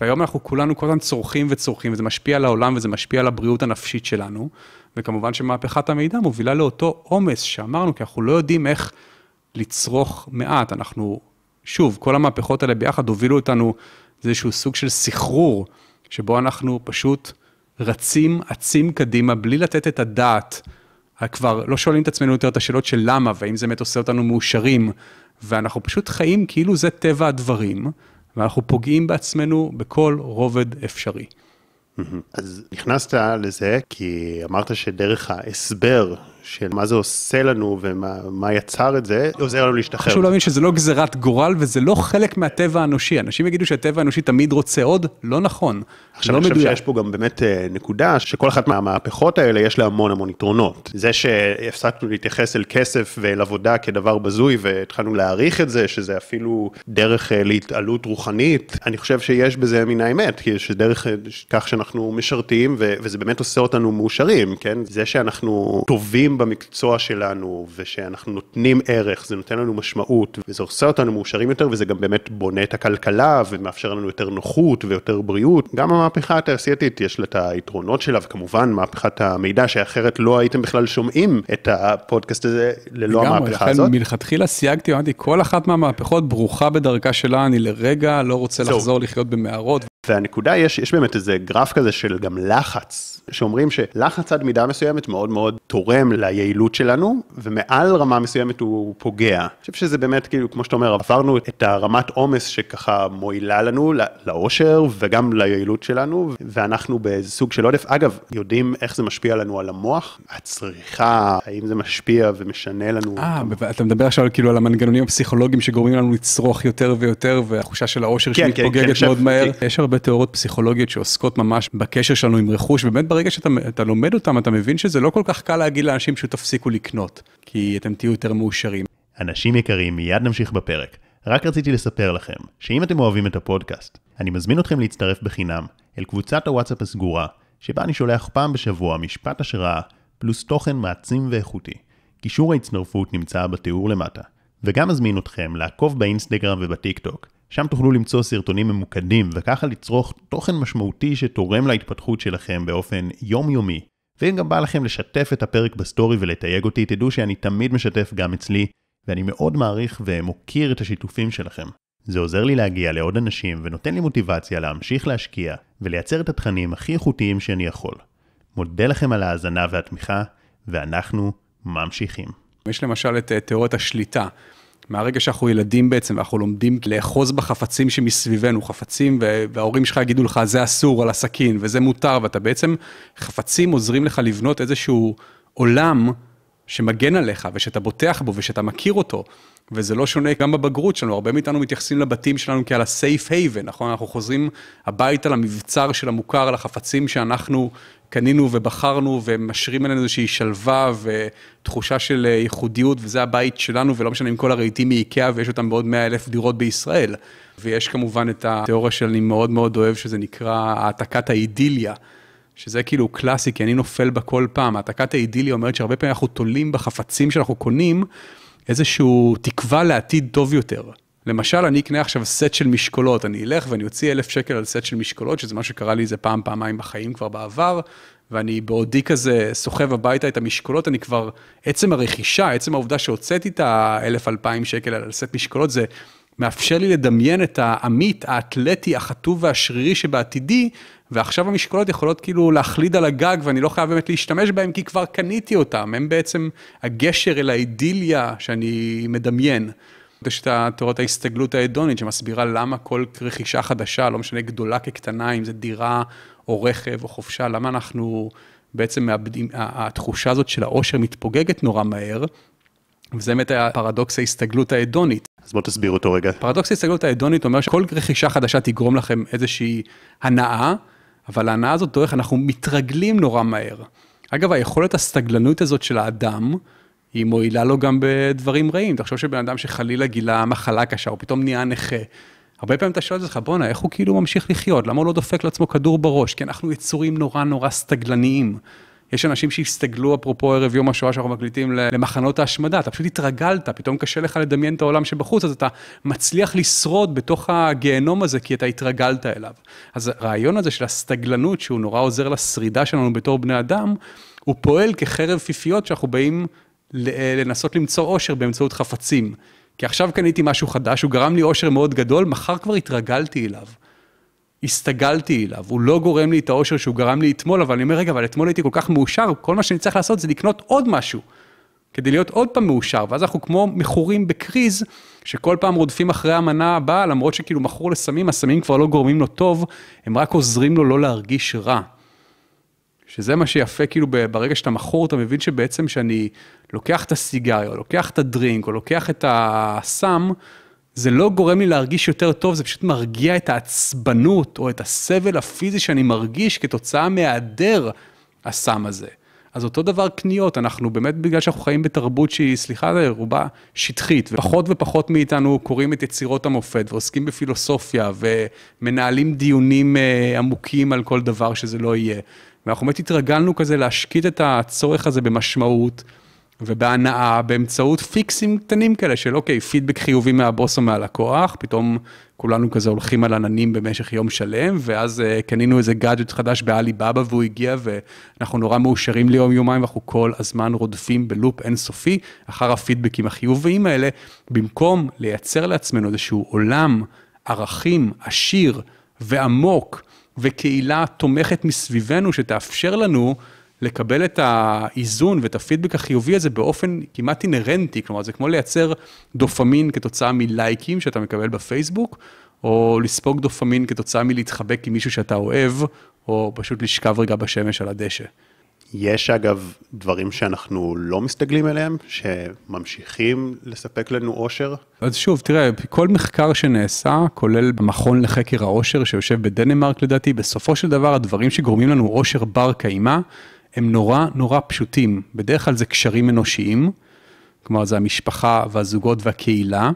והיום אנחנו כולנו כל הזמן צורכים וצורכים, וזה משפיע על העולם וזה משפיע על הבריאות הנפשית שלנו. וכמובן שמהפכת המידע מובילה לאותו עומס שאמרנו, כי אנחנו לא יודעים איך לצרוך מעט. אנחנו, שוב, כל המהפכות האלה ביחד הובילו אותנו לאיזשהו סוג של סחרור, שבו אנחנו פשוט רצים, עצים קדימה, בלי לתת את הדעת. כבר לא שואלים את עצמנו יותר את השאלות של למה, והאם זה באמת עושה אותנו מאושרים, ואנחנו פשוט חיים כאילו זה טבע הדברים, ואנחנו פוגעים בעצמנו בכל רובד אפשרי. אז נכנסת לזה כי אמרת שדרך ההסבר של מה זה עושה לנו ומה יצר את זה, עוזר לנו להשתחרר. חשוב להבין שזה לא גזירת גורל וזה לא חלק מהטבע האנושי. אנשים יגידו שהטבע האנושי תמיד רוצה עוד, לא נכון. עכשיו, לא אני חושב שיש פה גם באמת אה, נקודה שכל אחת מהמהפכות האלה יש לה המון המון יתרונות. זה שהפסקנו להתייחס אל כסף ואל עבודה כדבר בזוי והתחלנו להעריך את זה, שזה אפילו דרך אה, להתעלות רוחנית, אני חושב שיש בזה מן האמת, כי יש דרך אה, כך שאנחנו משרתים וזה באמת עושה אותנו מאושרים, כן? זה שאנחנו טובים במקצוע שלנו ושאנחנו נותנים ערך, זה נותן לנו משמעות וזה עושה אותנו מאושרים יותר וזה גם באמת בונה את הכלכלה ומאפשר לנו יותר נוחות ויותר בריאות. גם המהפכה התעשייתית יש לה את היתרונות שלה וכמובן מהפכת המידע שאחרת לא הייתם בכלל שומעים את הפודקאסט הזה ללא המהפכה הזאת. מלכתחילה סייגתי, אמרתי כל אחת מהמהפכות ברוכה בדרכה שלה, אני לרגע לא רוצה לחזור לחיות במערות. והנקודה, יש, יש באמת איזה גרף כזה של גם לחץ, שאומרים שלחץ עד מידה מסוימת מאוד מאוד תורם ליעילות שלנו, ומעל רמה מסוימת הוא פוגע. אני חושב שזה באמת, כאילו, כמו שאתה אומר, עברנו את הרמת עומס שככה מועילה לנו, לאושר וגם ליעילות שלנו, ואנחנו באיזה סוג של עודף. אגב, יודעים איך זה משפיע לנו על המוח, הצריכה, האם זה משפיע ומשנה לנו. אה, אתה מדבר עכשיו כאילו על המנגנונים הפסיכולוגיים שגורמים לנו לצרוך יותר ויותר, והתחושה של האושר כן, שמתפוגגת כן, מאוד כן, מהר. יש הרבה תיאוריות פסיכולוגיות שעוסקות ממש בקשר שלנו עם רכוש, ובאמת ברגע שאתה לומד אותם, אתה מבין שזה לא כל כך קל להגיד לאנשים שתפסיקו לקנות, כי אתם תהיו יותר מאושרים. אנשים יקרים, מיד נמשיך בפרק. רק רציתי לספר לכם, שאם אתם אוהבים את הפודקאסט, אני מזמין אתכם להצטרף בחינם אל קבוצת הוואטסאפ הסגורה, שבה אני שולח פעם בשבוע משפט השראה, פלוס תוכן מעצים ואיכותי. קישור ההצטרפות נמצא בתיאור למטה. וגם מזמין אתכם לעקוב באינסטגרם ובטיק טוק, שם תוכלו למצוא סרטונים ממוקדים וככה לצרוך תוכן משמעותי שתורם להתפתחות שלכם באופן יומיומי. ואם גם בא לכם לשתף את הפרק בסטורי ולתייג אותי, תדעו שאני תמיד משתף גם אצלי, ואני מאוד מעריך ומוקיר את השיתופים שלכם. זה עוזר לי להגיע לעוד אנשים ונותן לי מוטיבציה להמשיך להשקיע ולייצר את התכנים הכי איכותיים שאני יכול. מודה לכם על ההאזנה והתמיכה, ואנחנו ממשיכים. יש למשל את אה, תיאוריית השליטה. מהרגע שאנחנו ילדים בעצם, ואנחנו לומדים לאחוז בחפצים שמסביבנו, חפצים, וההורים שלך יגידו לך, זה אסור על הסכין, וזה מותר, ואתה בעצם, חפצים עוזרים לך לבנות איזשהו עולם שמגן עליך, ושאתה בוטח בו, ושאתה מכיר אותו. וזה לא שונה גם בבגרות שלנו, הרבה מאיתנו מתייחסים לבתים שלנו כעל ה-safe haven, נכון? אנחנו חוזרים הביתה למבצר של המוכר, לחפצים שאנחנו קנינו ובחרנו ומשרים עלינו איזושהי שלווה ותחושה של אה, ייחודיות, וזה הבית שלנו, ולא משנה אם כל הרהיטים מאיקאה ויש אותם בעוד 100 אלף דירות בישראל. ויש כמובן את התיאוריה שאני מאוד מאוד אוהב, שזה נקרא העתקת האידיליה. שזה כאילו קלאסי, כי אני נופל בה כל פעם. העתקת האידיליה אומרת שהרבה פעמים אנחנו תולים בחפצים שאנחנו קונים איזשהו תקווה לעתיד טוב יותר. למשל, אני אקנה עכשיו סט של משקולות, אני אלך ואני אוציא אלף שקל על סט של משקולות, שזה מה שקרה לי איזה פעם, פעמיים בחיים כבר בעבר, ואני בעודי כזה סוחב הביתה את המשקולות, אני כבר, עצם הרכישה, עצם העובדה שהוצאתי את האלף, אלפיים שקל על סט משקולות, זה מאפשר לי לדמיין את העמית, האתלטי, החטוב והשרירי שבעתידי, ועכשיו המשקולות יכולות כאילו להחליד על הגג ואני לא חייב באמת להשתמש בהם כי כבר קניתי אותם, הם בעצם הגשר אל האידיליה שאני מדמיין. יש את תיאוריית ההסתגלות ההדונית שמסבירה למה כל רכישה חדשה, לא משנה גדולה כקטנה, אם זה דירה או רכב או חופשה, למה אנחנו בעצם מאבדים, התחושה הזאת של העושר מתפוגגת נורא מהר. וזה באמת הפרדוקס ההסתגלות ההדונית. אז בוא תסביר אותו רגע. פרדוקס ההסתגלות ההדונית אומר שכל רכישה חדשה תגרום לכם איזושהי הנאה, אבל ההנאה הזאת דורך, אנחנו מתרגלים נורא מהר. אגב, היכולת הסתגלנות הזאת של האדם, היא מועילה לו גם בדברים רעים. תחשוב שבן אדם שחלילה גילה מחלה קשה, או פתאום נהיה נכה. הרבה פעמים אתה שואל את עצמך, בואנה, איך הוא כאילו ממשיך לחיות? למה הוא לא דופק לעצמו כדור בראש? כי אנחנו יצורים נורא נורא סתגלניים. יש אנשים שהסתגלו, אפרופו ערב יום השואה שאנחנו מקליטים, למחנות ההשמדה, אתה פשוט התרגלת, פתאום קשה לך לדמיין את העולם שבחוץ, אז אתה מצליח לשרוד בתוך הגיהנום הזה, כי אתה התרגלת אליו. אז הרעיון הזה של הסתגלנות, שהוא נורא עוזר לשרידה שלנו בתור בני אדם, הוא פועל כחרב פיפיות שאנחנו באים לנסות למצוא אושר באמצעות חפצים. כי עכשיו קניתי משהו חדש, הוא גרם לי אושר מאוד גדול, מחר כבר התרגלתי אליו. הסתגלתי אליו, הוא לא גורם לי את האושר שהוא גרם לי אתמול, אבל אני אומר, רגע, אבל אתמול הייתי כל כך מאושר, כל מה שאני צריך לעשות זה לקנות עוד משהו, כדי להיות עוד פעם מאושר, ואז אנחנו כמו מכורים בקריז, שכל פעם רודפים אחרי המנה הבאה, למרות שכאילו מכור לסמים, הסמים כבר לא גורמים לו טוב, הם רק עוזרים לו לא להרגיש רע. שזה מה שיפה, כאילו ברגע שאתה מכור, אתה מבין שבעצם שאני לוקח את הסיגריה, או לוקח את הדרינק, או לוקח את הסם, זה לא גורם לי להרגיש יותר טוב, זה פשוט מרגיע את העצבנות או את הסבל הפיזי שאני מרגיש כתוצאה מהיעדר הסם הזה. אז אותו דבר קניות, אנחנו באמת בגלל שאנחנו חיים בתרבות שהיא, סליחה, רובה שטחית, ופחות ופחות מאיתנו קוראים את יצירות המופת ועוסקים בפילוסופיה ומנהלים דיונים אה, עמוקים על כל דבר שזה לא יהיה. ואנחנו באמת התרגלנו כזה להשקיט את הצורך הזה במשמעות. ובהנאה באמצעות פיקסים קטנים כאלה של אוקיי, פידבק חיובי מהבוס או מהלקוח, פתאום כולנו כזה הולכים על עננים במשך יום שלם, ואז uh, קנינו איזה גאדג'ט חדש באליבאבא והוא הגיע ואנחנו נורא מאושרים ליום יומיים, ואנחנו כל הזמן רודפים בלופ אינסופי אחר הפידבקים החיוביים האלה, במקום לייצר לעצמנו איזשהו עולם ערכים עשיר ועמוק וקהילה תומכת מסביבנו שתאפשר לנו לקבל את האיזון ואת הפידבק החיובי הזה באופן כמעט אינהרנטי, כלומר זה כמו לייצר דופמין כתוצאה מלייקים שאתה מקבל בפייסבוק, או לספוג דופמין כתוצאה מלהתחבק עם מישהו שאתה אוהב, או פשוט לשכב רגע בשמש על הדשא. יש אגב דברים שאנחנו לא מסתגלים אליהם, שממשיכים לספק לנו אושר? אז שוב, תראה, כל מחקר שנעשה, כולל במכון לחקר האושר שיושב בדנמרק לדעתי, בסופו של דבר הדברים שגורמים לנו אושר בר קיימא, הם נורא נורא פשוטים. בדרך כלל זה קשרים אנושיים, כלומר זה המשפחה והזוגות והקהילה.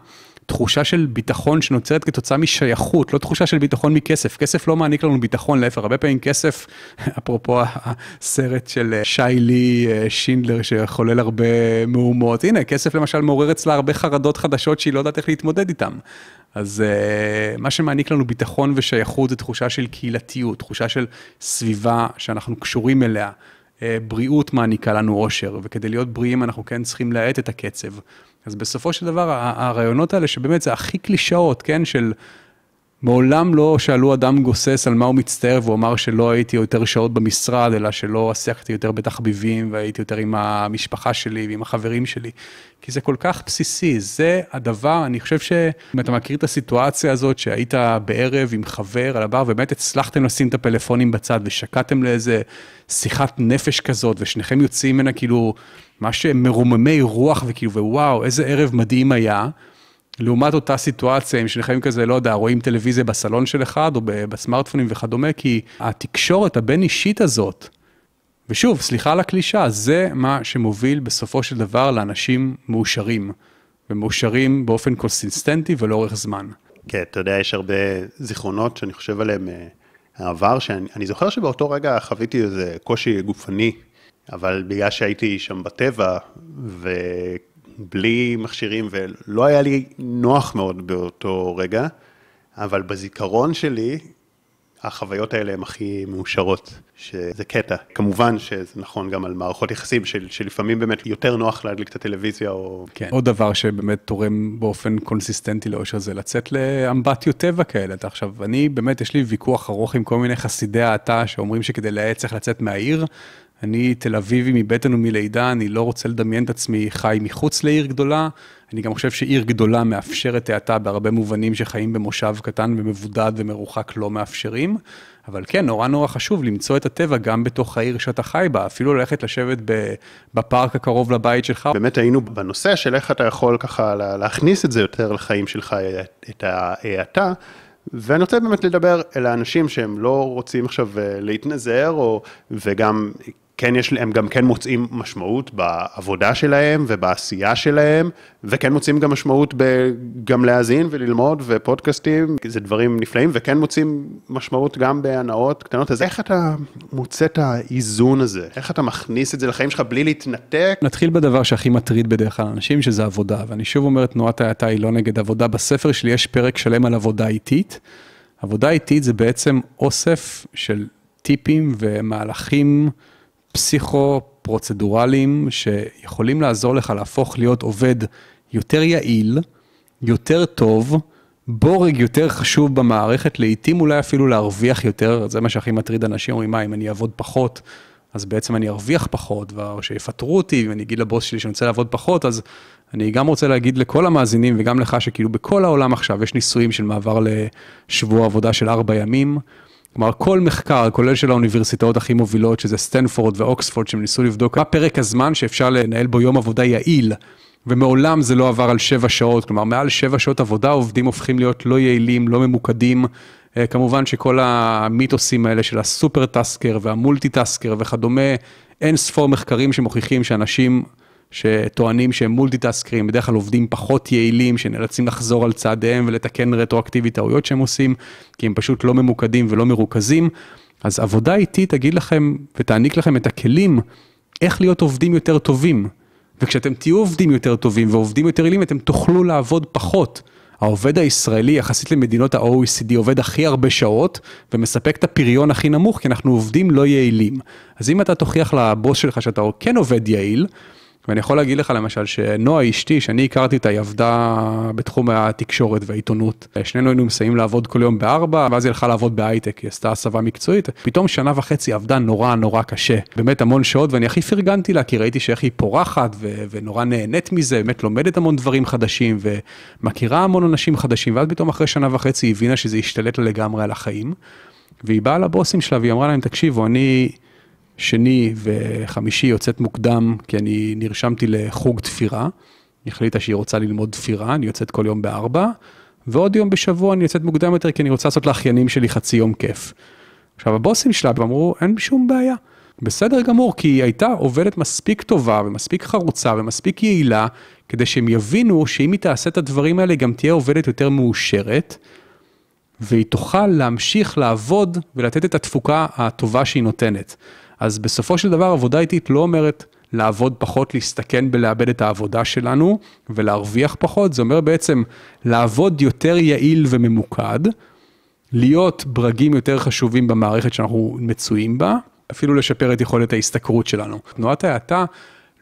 תחושה של ביטחון שנוצרת כתוצאה משייכות, לא תחושה של ביטחון מכסף. כסף לא מעניק לנו ביטחון, להפך, הרבה פעמים כסף, אפרופו הסרט של אה, שיילי אה, שינדלר שחולל הרבה מהומות, הנה, כסף למשל מעורר אצלה הרבה חרדות חדשות שהיא לא יודעת איך להתמודד איתן. אז uh, מה שמעניק לנו ביטחון ושייכות זה תחושה של קהילתיות, תחושה של סביבה שאנחנו קשורים אליה. אה, בריאות מעניקה לנו אושר, וכדי להיות בריאים אנחנו כן צריכים להאט את הקצב. אז בסופו של דבר, הרעיונות האלה שבאמת זה הכי קלישאות, כן, של מעולם לא שאלו אדם גוסס על מה הוא מצטער והוא אמר שלא הייתי יותר שעות במשרד, אלא שלא עסקתי יותר בתחביבים והייתי יותר עם המשפחה שלי ועם החברים שלי. כי זה כל כך בסיסי, זה הדבר, אני חושב שאם אתה מכיר את הסיטואציה הזאת שהיית בערב עם חבר על הבר ובאמת הצלחתם לשים את הפלאפונים בצד ושקעתם לאיזה שיחת נפש כזאת ושניכם יוצאים ממנה כאילו מה שמרוממי רוח וכאילו ווואו איזה ערב מדהים היה. לעומת אותה סיטואציה, אם שניכם כזה, לא יודע, רואים טלוויזיה בסלון של אחד או בסמארטפונים וכדומה, כי התקשורת הבין-אישית הזאת, ושוב, סליחה על הקלישה, זה מה שמוביל בסופו של דבר לאנשים מאושרים, ומאושרים באופן קונסיסטנטי ולאורך זמן. כן, אתה יודע, יש הרבה זיכרונות שאני חושב עליהם מהעבר, שאני זוכר שבאותו רגע חוויתי איזה קושי גופני, אבל בגלל שהייתי שם בטבע, ו... בלי מכשירים, ולא היה לי נוח מאוד באותו רגע, אבל בזיכרון שלי, החוויות האלה הן הכי מאושרות, שזה קטע. כמובן שזה נכון גם על מערכות יחסים, של, שלפעמים באמת יותר נוח להדליק את הטלוויזיה או... כן, עוד דבר שבאמת תורם באופן קונסיסטנטי לאושר זה לצאת לאמבטיות טבע כאלה. אתה עכשיו, אני באמת, יש לי ויכוח ארוך עם כל מיני חסידי האטה שאומרים שכדי להאט צריך לצאת מהעיר. אני תל אביבי מבטן ומלידה, אני לא רוצה לדמיין את עצמי חי מחוץ לעיר גדולה. אני גם חושב שעיר גדולה מאפשרת האטה בהרבה מובנים שחיים במושב קטן ומבודד ומרוחק לא מאפשרים. אבל כן, נורא נורא חשוב למצוא את הטבע גם בתוך העיר שאתה חי בה, אפילו ללכת לשבת בפארק הקרוב לבית שלך. באמת היינו בנושא של איך אתה יכול ככה להכניס את זה יותר לחיים שלך, את ההאטה. ואני רוצה באמת לדבר אל האנשים שהם לא רוצים עכשיו אה, להתנזר, או, וגם כן יש, הם גם כן מוצאים משמעות בעבודה שלהם ובעשייה שלהם, וכן מוצאים גם משמעות גם להאזין וללמוד ופודקאסטים, זה דברים נפלאים, וכן מוצאים משמעות גם בהנאות קטנות, אז איך אתה מוצא את האיזון הזה? איך אתה מכניס את זה לחיים שלך בלי להתנתק? נתחיל בדבר שהכי מטריד בדרך כלל אנשים, שזה עבודה, ואני שוב אומר, תנועת ההאטה היא לא נגד עבודה. בספר שלי יש פרק שלם על עבודה איטית. עבודה איטית זה בעצם אוסף של טיפים ומהלכים. פסיכו-פרוצדורליים שיכולים לעזור לך להפוך להיות עובד יותר יעיל, יותר טוב, בורג יותר חשוב במערכת, לעתים אולי אפילו להרוויח יותר, זה מה שהכי מטריד אנשים, אומרים, מה, אם אני אעבוד פחות, אז בעצם אני ארוויח פחות, או שיפטרו אותי, ואני אגיד לבוס שלי שאני רוצה לעבוד פחות, אז אני גם רוצה להגיד לכל המאזינים וגם לך, שכאילו בכל העולם עכשיו יש ניסויים של מעבר לשבוע עבודה של ארבע ימים. כלומר, כל מחקר, כולל של האוניברסיטאות הכי מובילות, שזה סטנפורד ואוקספורד, שהם ניסו לבדוק מה פרק הזמן שאפשר לנהל בו יום עבודה יעיל, ומעולם זה לא עבר על שבע שעות, כלומר, מעל שבע שעות עבודה עובדים הופכים להיות לא יעילים, לא ממוקדים. אה, כמובן שכל המיתוסים האלה של הסופר טסקר והמולטי טסקר וכדומה, אין ספור מחקרים שמוכיחים שאנשים שטוענים שהם מולטיטאסקרים, בדרך כלל עובדים פחות יעילים, שנאלצים לחזור על צעדיהם ולתקן רטרואקטיבית טעויות שהם עושים, כי הם פשוט לא ממוקדים ולא מרוכזים. אז עבודה איטית תגיד לכם ותעניק לכם את הכלים איך להיות עובדים יותר טובים. וכשאתם תהיו עובדים יותר טובים ועובדים יותר יעילים, אתם תוכלו לעבוד פחות. העובד הישראלי יחסית למדינות ה-OECD עובד הכי הרבה שעות ומספק את הפריון הכי נמוך כי אנחנו עובדים לא יעילים. אז אם אתה תוכיח לבוס שלך שאתה כן עובד יעיל, ואני יכול להגיד לך למשל שנועה אשתי, שאני הכרתי אותה, היא עבדה בתחום התקשורת והעיתונות. שנינו היינו מסיימים לעבוד כל יום בארבע, ואז היא הלכה לעבוד בהייטק, היא עשתה הסבה מקצועית. פתאום שנה וחצי עבדה נורא נורא קשה, באמת המון שעות, ואני הכי פרגנתי לה, כי ראיתי שאיך היא פורחת ו- ונורא נהנית מזה, באמת לומדת המון דברים חדשים ומכירה המון אנשים חדשים, ואז פתאום אחרי שנה וחצי היא הבינה שזה השתלט לה לגמרי על החיים. והיא באה לבוסים שלה והיא אמרה להם, תקשיבו, אני שני וחמישי יוצאת מוקדם, כי אני נרשמתי לחוג תפירה. היא החליטה שהיא רוצה ללמוד תפירה, אני יוצאת כל יום בארבע, ועוד יום בשבוע אני יוצאת מוקדם יותר, כי אני רוצה לעשות לאחיינים שלי חצי יום כיף. עכשיו, הבוסים שלה אמרו, אין שום בעיה. בסדר גמור, כי היא הייתה עובדת מספיק טובה ומספיק חרוצה ומספיק יעילה, כדי שהם יבינו שאם היא תעשה את הדברים האלה, גם תהיה עובדת יותר מאושרת, והיא תוכל להמשיך לעבוד ולתת את התפוקה הטובה שהיא נותנת. אז בסופו של דבר עבודה איטית לא אומרת לעבוד פחות, להסתכן בלאבד את העבודה שלנו ולהרוויח פחות, זה אומר בעצם לעבוד יותר יעיל וממוקד, להיות ברגים יותר חשובים במערכת שאנחנו מצויים בה, אפילו לשפר את יכולת ההשתכרות שלנו. תנועת ההאטה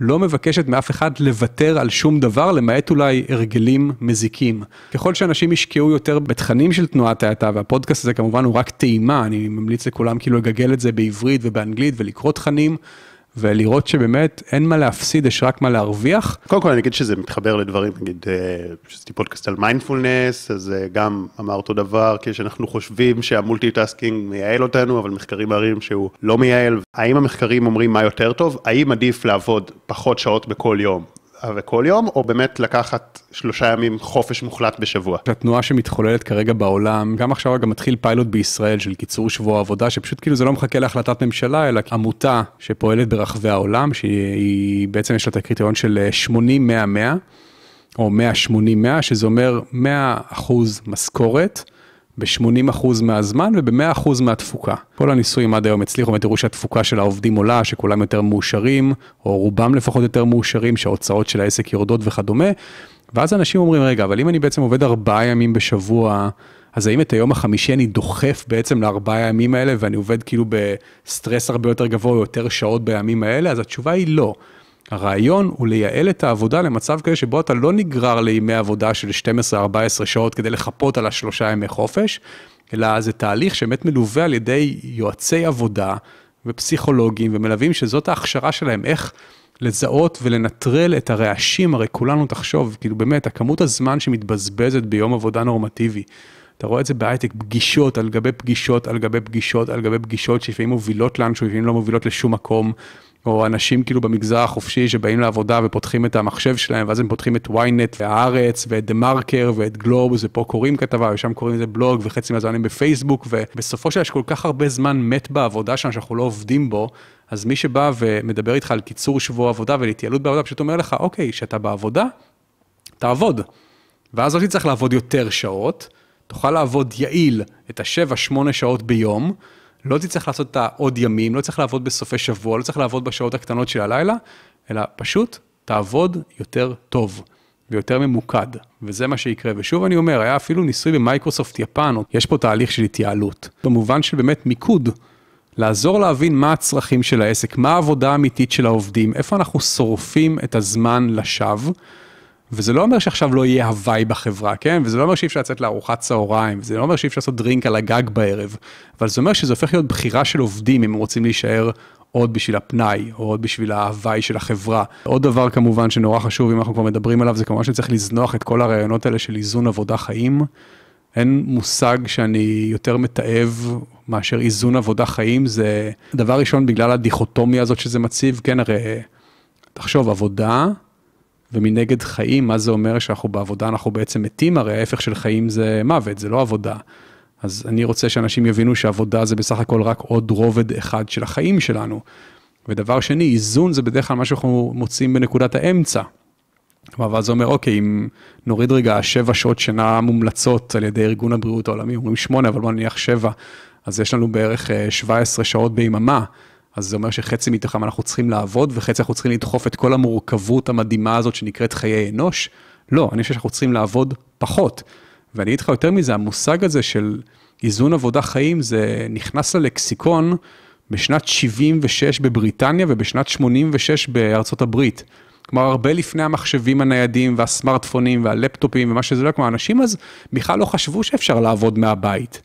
לא מבקשת מאף אחד לוותר על שום דבר, למעט אולי הרגלים מזיקים. ככל שאנשים ישקיעו יותר בתכנים של תנועת ההאטה, והפודקאסט הזה כמובן הוא רק טעימה, אני ממליץ לכולם כאילו לגגל את זה בעברית ובאנגלית ולקרוא תכנים. ולראות שבאמת אין מה להפסיד, יש רק מה להרוויח. קודם כל אני אגיד שזה מתחבר לדברים, נגיד, שעשיתי פודקאסט על מיינדפולנס, אז גם אמר אותו דבר, כשאנחנו חושבים שהמולטיטאסקינג מייעל אותנו, אבל מחקרים מראים שהוא לא מייעל. האם המחקרים אומרים מה יותר טוב? האם עדיף לעבוד פחות שעות בכל יום? וכל יום, או באמת לקחת שלושה ימים חופש מוחלט בשבוע. התנועה שמתחוללת כרגע בעולם, גם עכשיו גם מתחיל פיילוט בישראל של קיצור שבוע עבודה, שפשוט כאילו זה לא מחכה להחלטת ממשלה, אלא עמותה שפועלת ברחבי העולם, שהיא בעצם יש לה את הקריטריון של 80-100-100. או 180-100, שזה אומר 100 אחוז משכורת ב-80% מהזמן וב-100% מהתפוקה. כל הניסויים עד היום הצליחו, ותראו שהתפוקה של העובדים עולה, שכולם יותר מאושרים, או רובם לפחות יותר מאושרים, שההוצאות של העסק יורדות וכדומה. ואז אנשים אומרים, רגע, אבל אם אני בעצם עובד ארבעה ימים בשבוע, אז האם את היום החמישי אני דוחף בעצם לארבעה ימים האלה, ואני עובד כאילו בסטרס הרבה יותר גבוה, יותר שעות בימים האלה? אז התשובה היא לא. הרעיון הוא לייעל את העבודה למצב כזה שבו אתה לא נגרר לימי עבודה של 12-14 שעות כדי לחפות על השלושה ימי חופש, אלא זה תהליך שבאמת מלווה על ידי יועצי עבודה ופסיכולוגים ומלווים שזאת ההכשרה שלהם, איך לזהות ולנטרל את הרעשים, הרי כולנו תחשוב, כאילו באמת, הכמות הזמן שמתבזבזת ביום עבודה נורמטיבי. אתה רואה את זה בהייטק, פגישות על גבי פגישות על גבי פגישות על גבי פגישות שלפעמים מובילות לאנשהו, לפעמים לא מובילות לשום מקום. או אנשים כאילו במגזר החופשי שבאים לעבודה ופותחים את המחשב שלהם, ואז הם פותחים את ynet והארץ ואת דה מרקר ואת גלובס, ופה קוראים כתבה, ושם קוראים לזה בלוג, וחצי מהזמן הם בפייסבוק, ובסופו של יש כל כך הרבה זמן מת בעבודה שלנו שאנחנו לא עובדים בו, אז מי שבא ומדבר איתך על קיצור שבוע עבודה ולהתייעלות בעבודה, פשוט אומר לך, אוקיי, כשאתה בעבודה, תעבוד. ואז לא תצטרך לעבוד יותר שעות, תוכל לעבוד יעיל את ה-7-8 שעות ביום, לא תצטרך לעשות את העוד ימים, לא צריך לעבוד בסופי שבוע, לא צריך לעבוד בשעות הקטנות של הלילה, אלא פשוט תעבוד יותר טוב ויותר ממוקד, וזה מה שיקרה. ושוב אני אומר, היה אפילו ניסוי במייקרוסופט יפן, יש פה תהליך של התייעלות. במובן של באמת מיקוד, לעזור להבין מה הצרכים של העסק, מה העבודה האמיתית של העובדים, איפה אנחנו שורפים את הזמן לשווא. וזה לא אומר שעכשיו לא יהיה הוואי בחברה, כן? וזה לא אומר שאי אפשר לצאת לארוחת צהריים, וזה לא אומר שאי אפשר לעשות דרינק על הגג בערב, אבל זה אומר שזה הופך להיות בחירה של עובדים אם הם רוצים להישאר עוד בשביל הפנאי, או עוד בשביל ההוואי של החברה. עוד דבר כמובן שנורא חשוב, אם אנחנו כבר מדברים עליו, זה כמובן שצריך לזנוח את כל הרעיונות האלה של איזון עבודה חיים. אין מושג שאני יותר מתעב מאשר איזון עבודה חיים, זה דבר ראשון בגלל הדיכוטומיה הזאת שזה מציב, כן, הרי תחשוב, עבודה ומנגד חיים, מה זה אומר שאנחנו בעבודה, אנחנו בעצם מתים, הרי ההפך של חיים זה מוות, זה לא עבודה. אז אני רוצה שאנשים יבינו שעבודה זה בסך הכל רק עוד רובד אחד של החיים שלנו. ודבר שני, איזון זה בדרך כלל מה שאנחנו מוצאים בנקודת האמצע. כלומר, ואז זה אומר, אוקיי, אם נוריד רגע שבע שעות שינה מומלצות על ידי ארגון הבריאות העולמי, אומרים שמונה, אבל בוא נניח שבע, אז יש לנו בערך 17 שעות ביממה. אז זה אומר שחצי מתוכם אנחנו צריכים לעבוד, וחצי אנחנו צריכים לדחוף את כל המורכבות המדהימה הזאת שנקראת חיי אנוש. לא, אני חושב שאנחנו צריכים לעבוד פחות. ואני אגיד לך יותר מזה, המושג הזה של איזון עבודה חיים, זה נכנס ללקסיקון בשנת 76 בבריטניה ובשנת 86 בארצות הברית. כלומר, הרבה לפני המחשבים הניידים והסמארטפונים והלפטופים ומה שזה לא, כלומר, אנשים אז בכלל לא חשבו שאפשר לעבוד מהבית.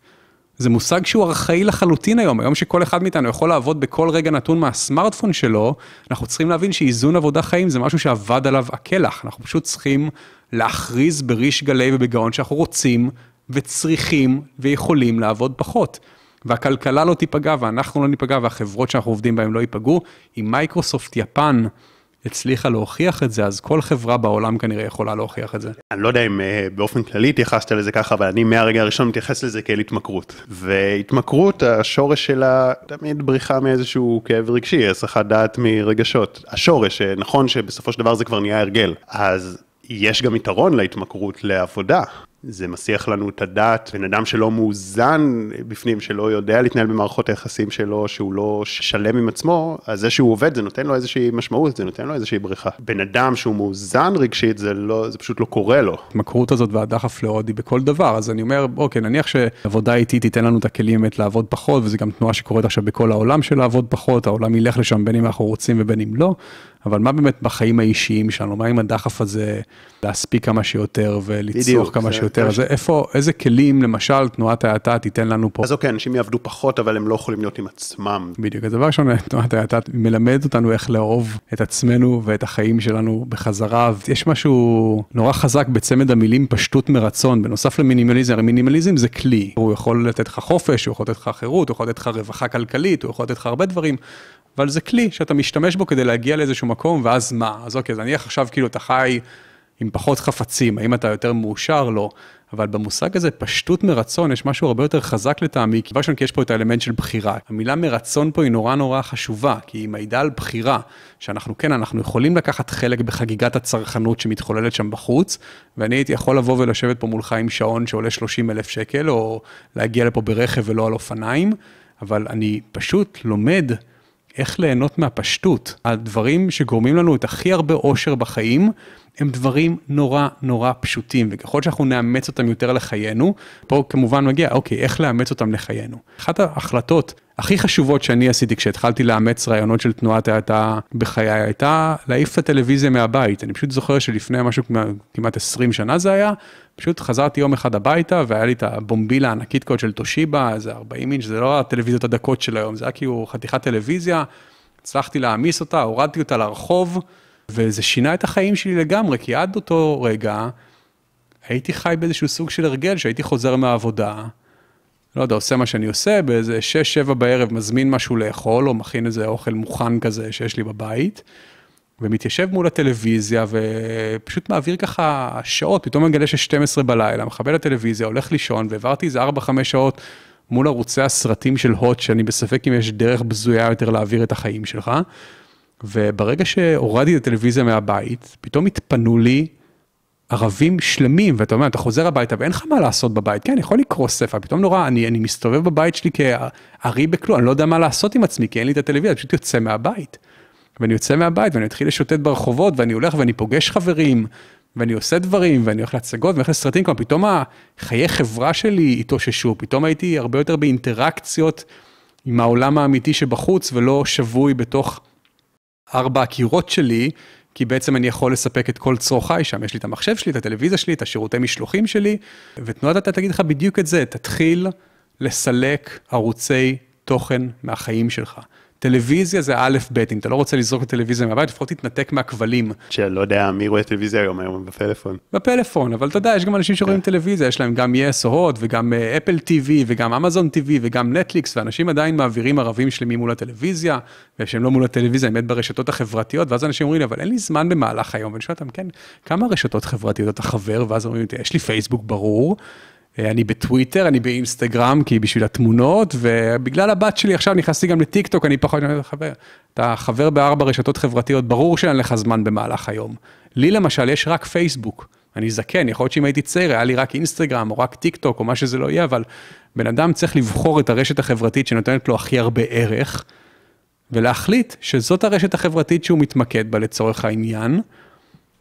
זה מושג שהוא ארכאי לחלוטין היום, היום שכל אחד מאיתנו יכול לעבוד בכל רגע נתון מהסמארטפון שלו, אנחנו צריכים להבין שאיזון עבודה חיים זה משהו שעבד עליו הקלח, אנחנו פשוט צריכים להכריז בריש גלי ובגאון שאנחנו רוצים וצריכים ויכולים לעבוד פחות. והכלכלה לא תיפגע ואנחנו לא ניפגע והחברות שאנחנו עובדים בהן לא ייפגעו. אם מייקרוסופט יפן הצליחה להוכיח את זה, אז כל חברה בעולם כנראה יכולה להוכיח את זה. אני לא יודע אם uh, באופן כללי התייחסת לזה ככה, אבל אני מהרגע הראשון מתייחס לזה כאל התמכרות. והתמכרות, השורש שלה תמיד בריחה מאיזשהו כאב רגשי, הסחת דעת מרגשות. השורש, אה, נכון שבסופו של דבר זה כבר נהיה הרגל. אז יש גם יתרון להתמכרות לעבודה. זה מסיח לנו את הדעת, בן אדם שלא מאוזן בפנים, שלא יודע להתנהל במערכות היחסים שלו, שהוא לא שלם עם עצמו, אז זה שהוא עובד, זה נותן לו איזושהי משמעות, זה נותן לו איזושהי בריכה. בן אדם שהוא מאוזן רגשית, זה לא, זה פשוט לא קורה לו. ההתמכרות הזאת והדחף לעוד היא בכל דבר, אז אני אומר, אוקיי, נניח שעבודה איטית תיתן לנו את הכלים באמת לעבוד פחות, וזה גם תנועה שקורית עכשיו בכל העולם של לעבוד פחות, העולם ילך לשם בין אם אנחנו רוצים ובין אם לא, אבל מה באמת בחיים האישיים שלנו, מה עם הדחף הזה להספיק כמה שיותר ולצרוך כמה שיותר, אז איפה, איזה כלים למשל תנועת ההאטה תיתן לנו פה? אז אוקיי, אנשים יעבדו פחות, אבל הם לא יכולים להיות עם עצמם. בדיוק, הדבר ראשון, תנועת ההאטה מלמד אותנו איך לאהוב את עצמנו ואת החיים שלנו בחזרה. יש משהו נורא חזק בצמד המילים פשטות מרצון, בנוסף למינימליזם, הרי מינימליזם זה כלי, הוא יכול לתת לך חופש, הוא יכול לתת לך חירות, הוא יכול לתת לך רווחה כלכלית, הוא יכול לתת לך הרבה דברים. אבל זה כלי שאתה משתמש בו כדי להגיע לאיזשהו מקום, ואז מה? אז אוקיי, אז נניח עכשיו כאילו אתה חי עם פחות חפצים, האם אתה יותר מאושר? לא. אבל במושג הזה, פשטות מרצון, יש משהו הרבה יותר חזק לטעמי, כי ראשון, כי יש פה את האלמנט של בחירה. המילה מרצון פה היא נורא נורא חשובה, כי היא מעידה על בחירה, שאנחנו כן, אנחנו יכולים לקחת חלק בחגיגת הצרכנות שמתחוללת שם בחוץ, ואני הייתי יכול לבוא ולשבת פה מולך עם שעון שעולה 30 אלף שקל, או להגיע לפה ברכב ולא על אופניים, אבל אני פשוט לומד איך ליהנות מהפשטות. הדברים שגורמים לנו את הכי הרבה אושר בחיים, הם דברים נורא נורא פשוטים, וככל שאנחנו נאמץ אותם יותר לחיינו, פה כמובן מגיע, אוקיי, איך לאמץ אותם לחיינו. אחת ההחלטות הכי חשובות שאני עשיתי כשהתחלתי לאמץ רעיונות של תנועת האטה בחיי, הייתה להעיף את הטלוויזיה מהבית. אני פשוט זוכר שלפני משהו כמעט 20 שנה זה היה, פשוט חזרתי יום אחד הביתה והיה לי את הבומבילה הענקית קוד של טושיבה, איזה 40 אינץ', זה לא הטלוויזיות הדקות של היום, זה היה כאילו חתיכת טלוויזיה, הצלחתי להעמיס אותה, הורדתי אותה לרחוב. וזה שינה את החיים שלי לגמרי, כי עד אותו רגע הייתי חי באיזשהו סוג של הרגל שהייתי חוזר מהעבודה, לא יודע, עושה מה שאני עושה, באיזה 6-7 בערב מזמין משהו לאכול, או מכין איזה אוכל מוכן כזה שיש לי בבית, ומתיישב מול הטלוויזיה ופשוט מעביר ככה שעות, פתאום מגלה ש-12 בלילה, מכבה לטלוויזיה, הולך לישון, והעברתי איזה 4-5 שעות מול ערוצי הסרטים של הוט, שאני בספק אם יש דרך בזויה יותר להעביר את החיים שלך. וברגע שהורדתי את הטלוויזיה מהבית, פתאום התפנו לי ערבים שלמים, ואתה אומר, אתה חוזר הביתה ואין לך מה לעשות בבית, כן, יכול לקרוא ספר, פתאום נורא, אני, אני מסתובב בבית שלי כארי בכלום, אני לא יודע מה לעשות עם עצמי, כי אין לי את הטלוויזיה, אני פשוט יוצא מהבית. ואני יוצא מהבית ואני מתחיל לשוטט ברחובות, ואני הולך ואני פוגש חברים, ואני עושה דברים, ואני הולך להצגות, ואני הולך לסרטים, כלומר פתאום החיי חברה שלי התאוששו, פתאום הייתי הרבה יותר באינטראקציות עם העולם האמיתי שבחוץ, ולא שבוי בתוך ארבע הקירות שלי, כי בעצם אני יכול לספק את כל צורכיי שם, יש לי את המחשב שלי, את הטלוויזיה שלי, את השירותי משלוחים שלי, ותנועת אתה תגיד לך בדיוק את זה, תתחיל לסלק ערוצי תוכן מהחיים שלך. טלוויזיה זה א' ב', אם אתה לא רוצה לזרוק את הטלוויזיה מהבית, לפחות תתנתק מהכבלים. שלא יודע מי רואה טלוויזיה היום, היום בפלאפון. בפלאפון, אבל אתה יודע, יש גם אנשים שרואים כן. טלוויזיה, יש להם גם יס או הוט, וגם אפל uh, TV, וגם אמזון TV, וגם נטפליקס, ואנשים עדיין מעבירים ערבים שלמים מול הטלוויזיה, ושהם לא מול הטלוויזיה, באמת ברשתות החברתיות, ואז אנשים אומרים לי, אבל אין לי זמן במהלך היום, ואני שואל אותם, כן, כמה רשתות חברתיות אתה חבר, ואז אומרים לי, יש לי פייסבוק ברור. אה, אני בטוויטר, אני באינסטגרם, כי בשביל התמונות, ובגלל הבת שלי עכשיו נכנסתי גם לטיק טוק, אני פחות, חבר, אתה חבר בארבע רשתות חברתיות, ברור שאין לך זמן במהלך היום. לי למשל יש רק פייסבוק, אני זקן, יכול להיות שאם הייתי צעיר, היה לי רק אינסטגרם, או רק טיק טוק, או מה שזה לא יהיה, אבל בן אדם צריך לבחור את הרשת החברתית שנותנת לו הכי הרבה ערך, ולהחליט שזאת הרשת החברתית שהוא מתמקד בה לצורך העניין.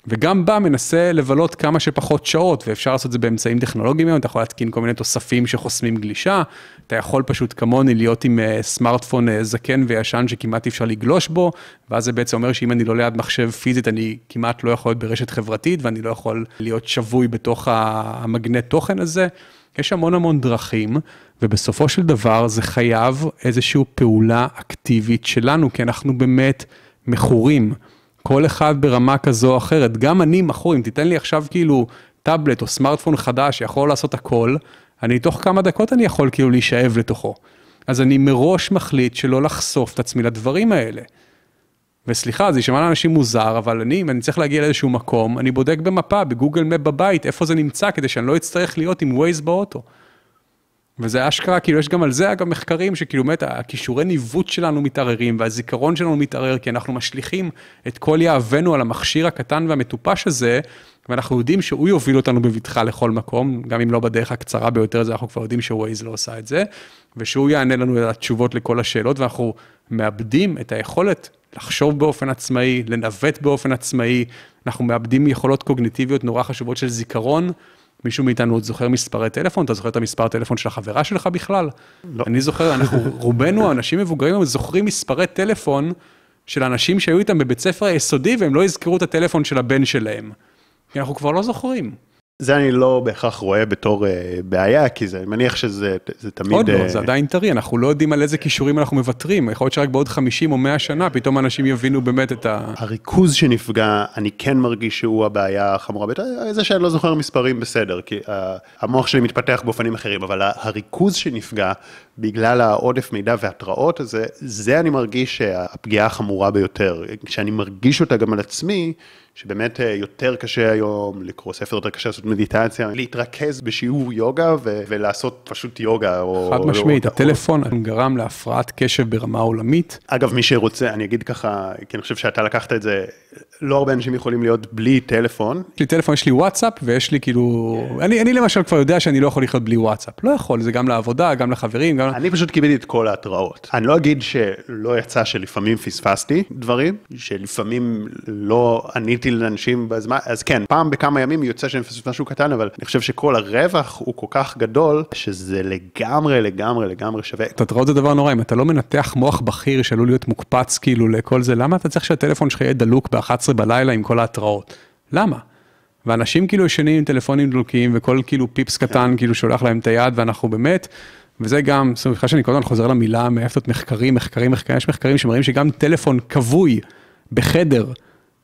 וגם בה מנסה לבלות כמה שפחות שעות, ואפשר לעשות את זה באמצעים טכנולוגיים היום, אתה יכול להתקין כל מיני תוספים שחוסמים גלישה, אתה יכול פשוט כמוני להיות עם אה, סמארטפון אה, זקן וישן שכמעט אי אפשר לגלוש בו, ואז זה בעצם אומר שאם אני לא ליד מחשב פיזית, אני כמעט לא יכול להיות ברשת חברתית, ואני לא יכול להיות שבוי בתוך המגנט תוכן הזה. יש המון המון דרכים, ובסופו של דבר זה חייב איזושהי פעולה אקטיבית שלנו, כי אנחנו באמת מכורים. כל אחד ברמה כזו או אחרת, גם אני מכור, אם תיתן לי עכשיו כאילו טאבלט או סמארטפון חדש שיכול לעשות הכל, אני תוך כמה דקות אני יכול כאילו להישאב לתוכו. אז אני מראש מחליט שלא לחשוף את עצמי לדברים האלה. וסליחה, זה יישמע לאנשים מוזר, אבל אני, אם אני צריך להגיע לאיזשהו מקום, אני בודק במפה, בגוגל מפ בבית, איפה זה נמצא, כדי שאני לא אצטרך להיות עם ווייז באוטו. וזה אשכרה, כאילו יש גם על זה אגב מחקרים שכאילו באמת הכישורי ניווט שלנו מתערערים והזיכרון שלנו מתערער כי אנחנו משליכים את כל יהבנו על המכשיר הקטן והמטופש הזה ואנחנו יודעים שהוא יוביל אותנו בבטחה לכל מקום, גם אם לא בדרך הקצרה ביותר, זה אנחנו כבר יודעים שווייז לא עושה את זה, ושהוא יענה לנו את התשובות לכל השאלות ואנחנו מאבדים את היכולת לחשוב באופן עצמאי, לנווט באופן עצמאי, אנחנו מאבדים יכולות קוגניטיביות נורא חשובות של זיכרון. מישהו מאיתנו עוד זוכר מספרי טלפון? אתה זוכר את המספר טלפון של החברה שלך בכלל? לא. אני זוכר, אנחנו, רובנו, אנשים מבוגרים, זוכרים מספרי טלפון של אנשים שהיו איתם בבית ספר היסודי והם לא יזכרו את הטלפון של הבן שלהם. כי אנחנו כבר לא זוכרים. זה אני לא בהכרח רואה בתור uh, בעיה, כי זה, אני מניח שזה זה תמיד... עוד לא, uh... זה עדיין טרי, אנחנו לא יודעים על איזה כישורים אנחנו מוותרים, יכול להיות שרק בעוד 50 או 100 שנה פתאום אנשים יבינו באמת את ה... הריכוז שנפגע, אני כן מרגיש שהוא הבעיה החמורה ביותר, זה שאני לא זוכר מספרים בסדר, כי uh, המוח שלי מתפתח באופנים אחרים, אבל הריכוז שנפגע בגלל העודף מידע והתראות הזה, זה אני מרגיש שהפגיעה החמורה ביותר, כשאני מרגיש אותה גם על עצמי, שבאמת אה, יותר קשה היום לקרוא ספר, יותר קשה לעשות מדיטציה, להתרכז בשיעור יוגה ו- ולעשות פשוט יוגה. או, חד משמעית, או, הטלפון או... גרם להפרעת קשב ברמה עולמית. אגב, מי שרוצה, אני אגיד ככה, כי אני חושב שאתה לקחת את זה, לא הרבה אנשים יכולים להיות בלי טלפון. יש לי טלפון, יש לי וואטסאפ ויש לי כאילו, yeah. אני, אני למשל כבר יודע שאני לא יכול לחיות בלי וואטסאפ. לא יכול, זה גם לעבודה, גם לחברים, גם... אני פשוט קיבלתי את כל ההתראות. אני לא אגיד שלא יצא שלפעמים פספסתי דברים, שלפעמים לא עניתי. לאנשים בזמן, אז כן, פעם בכמה ימים יוצא שאני מפספס משהו קטן, אבל אני חושב שכל הרווח הוא כל כך גדול, שזה לגמרי, לגמרי, לגמרי שווה. התראות זה דבר נורא, אם אתה לא מנתח מוח בכיר שעלול להיות מוקפץ כאילו לכל זה, למה אתה צריך שהטלפון שלך יהיה דלוק ב-11 בלילה עם כל ההתראות? למה? ואנשים כאילו ישנים עם טלפונים דלוקים וכל כאילו פיפס קטן כאילו שולח להם את היד ואנחנו באמת, וזה גם, סליחה שאני הזמן חוזר למילה מאיפה מחקרים, מחקרים, מחקרים, יש מחקרים שמראים שגם טלפון כבוי בחדר,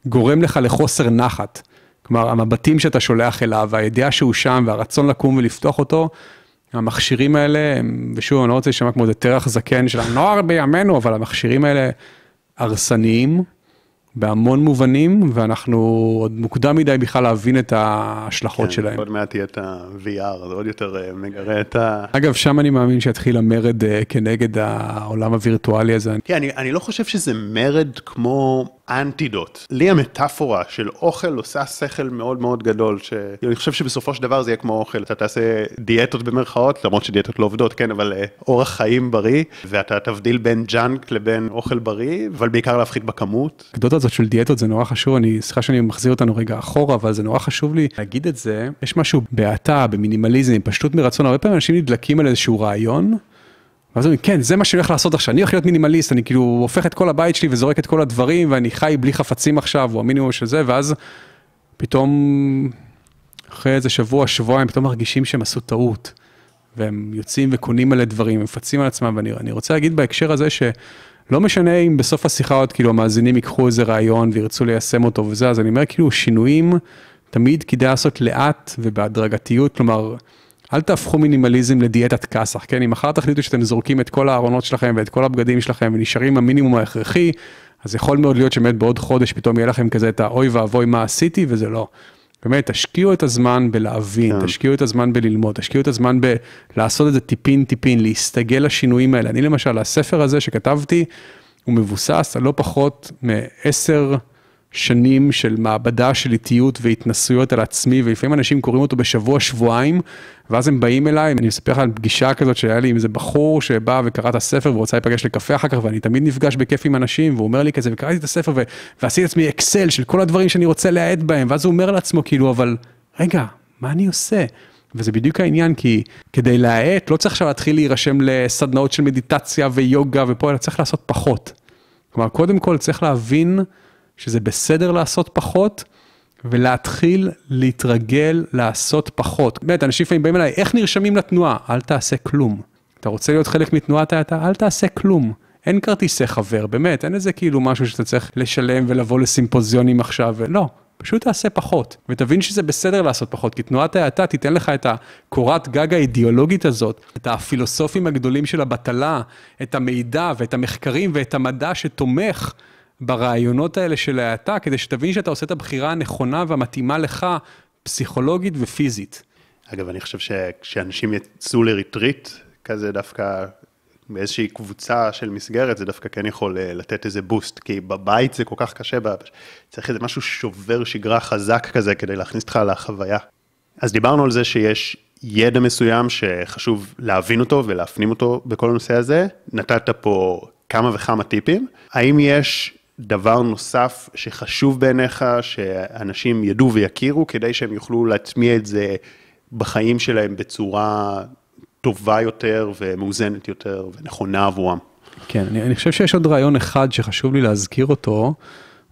גורם לך לחוסר נחת. כלומר, המבטים שאתה שולח אליו, והידיעה שהוא שם, והרצון לקום ולפתוח אותו, המכשירים האלה, ושוב, אני לא רוצה להישמע כמו איזה תרח זקן של הנוער בימינו, אבל המכשירים האלה הרסניים, בהמון מובנים, ואנחנו עוד מוקדם מדי בכלל להבין את ההשלכות כן, שלהם. עוד מעט יהיה את ה-VR, זה עוד יותר אה, מגרה את ה... אגב, שם אני מאמין שיתחיל המרד אה, כנגד העולם הווירטואלי הזה. כן, אני, אני לא חושב שזה מרד כמו antidote. לי המטאפורה של אוכל עושה שכל מאוד מאוד גדול, שאני חושב שבסופו של דבר זה יהיה כמו אוכל, אתה תעשה דיאטות במרכאות, למרות שדיאטות לא עובדות, כן, אבל אה, אורח חיים בריא, ואתה תבדיל בין ג'אנק לבין אוכל בריא, אבל בעיקר להפחית בכמות. הזאת של דיאטות זה נורא חשוב, אני, סליחה שאני מחזיר אותנו רגע אחורה, אבל זה נורא חשוב לי להגיד את זה. יש משהו בהאטה, במינימליזם, פשטות מרצון, הרבה פעמים אנשים נדלקים על איזשהו רעיון. ואז אומרים, כן, זה מה שאני הולך לעשות עכשיו, אני הולך להיות מינימליסט, אני כאילו הופך את כל הבית שלי וזורק את כל הדברים, ואני חי בלי חפצים עכשיו, או המינימום של זה, ואז פתאום, אחרי איזה שבוע, שבועיים, פתאום מרגישים שהם עשו טעות. והם יוצאים וקונים מלא דברים, מפצים על עצמם, ואני רוצה להגיד בהקשר הזה שלא משנה אם בסוף השיחה עוד כאילו המאזינים ייקחו איזה רעיון וירצו ליישם אותו וזה, אז אני אומר כאילו שינויים תמיד כדאי לעשות לאט ובהדרגתיות, כלומר, אל תהפכו מינימליזם לדיאטת כסח, כן? אם מחר תחליטו שאתם זורקים את כל הארונות שלכם ואת כל הבגדים שלכם ונשארים המינימום ההכרחי, אז יכול מאוד להיות שבאמת בעוד חודש פתאום יהיה לכם כזה את האוי ואבוי מה עשיתי, וזה לא. באמת, תשקיעו את הזמן בלהבין, כן. תשקיעו את הזמן בללמוד, תשקיעו את הזמן בלעשות את זה טיפין טיפין, להסתגל לשינויים האלה. אני למשל, הספר הזה שכתבתי, הוא מבוסס על לא פחות מעשר שנים של מעבדה של איטיות והתנסויות על עצמי, ולפעמים אנשים קוראים אותו בשבוע, שבועיים, ואז הם באים אליי, אני מספר לך על פגישה כזאת שהיה לי עם איזה בחור שבא וקרא את הספר ורוצה להיפגש לקפה אחר כך, ואני תמיד נפגש בכיף עם אנשים, והוא אומר לי כזה, וקראתי את הספר ו- ועשיתי לעצמי אקסל של כל הדברים שאני רוצה להאט בהם, ואז הוא אומר לעצמו כאילו, אבל רגע, מה אני עושה? וזה בדיוק העניין, כי כדי להאט, לא צריך עכשיו להתחיל להירשם לסדנאות של מדיטציה ויוגה ופה, אלא צריך לעשות פחות. כלומר, קודם כל צריך להבין שזה בסדר לעשות פחות, ולהתחיל להתרגל לעשות פחות. באמת, אנשים לפעמים באים אליי, איך נרשמים לתנועה? אל תעשה כלום. אתה רוצה להיות חלק מתנועת האטה? אל תעשה כלום. אין כרטיסי חבר, באמת, אין איזה כאילו משהו שאתה צריך לשלם ולבוא לסימפוזיונים עכשיו, לא. פשוט תעשה פחות, ותבין שזה בסדר לעשות פחות, כי תנועת ההאטה תיתן לך את הקורת גג האידיאולוגית הזאת, את הפילוסופים הגדולים של הבטלה, את המידע ואת המחקרים ואת המדע שתומך ברעיונות האלה של ההאטה, כדי שתבין שאתה עושה את הבחירה הנכונה והמתאימה לך, פסיכולוגית ופיזית. אגב, אני חושב שכשאנשים יצאו לריטריט, כזה דווקא באיזושהי קבוצה של מסגרת, זה דווקא כן יכול אה, לתת איזה בוסט, כי בבית זה כל כך קשה, צריך איזה משהו שובר שגרה חזק כזה כדי להכניס אותך לחוויה. אז דיברנו על זה שיש ידע מסוים שחשוב להבין אותו ולהפנים אותו בכל הנושא הזה. נתת פה כמה וכמה טיפים. האם יש דבר נוסף שחשוב בעיניך, שאנשים ידעו ויכירו, כדי שהם יוכלו להטמיע את זה בחיים שלהם בצורה טובה יותר ומאוזנת יותר ונכונה עבורם. כן, אני, אני חושב שיש עוד רעיון אחד שחשוב לי להזכיר אותו,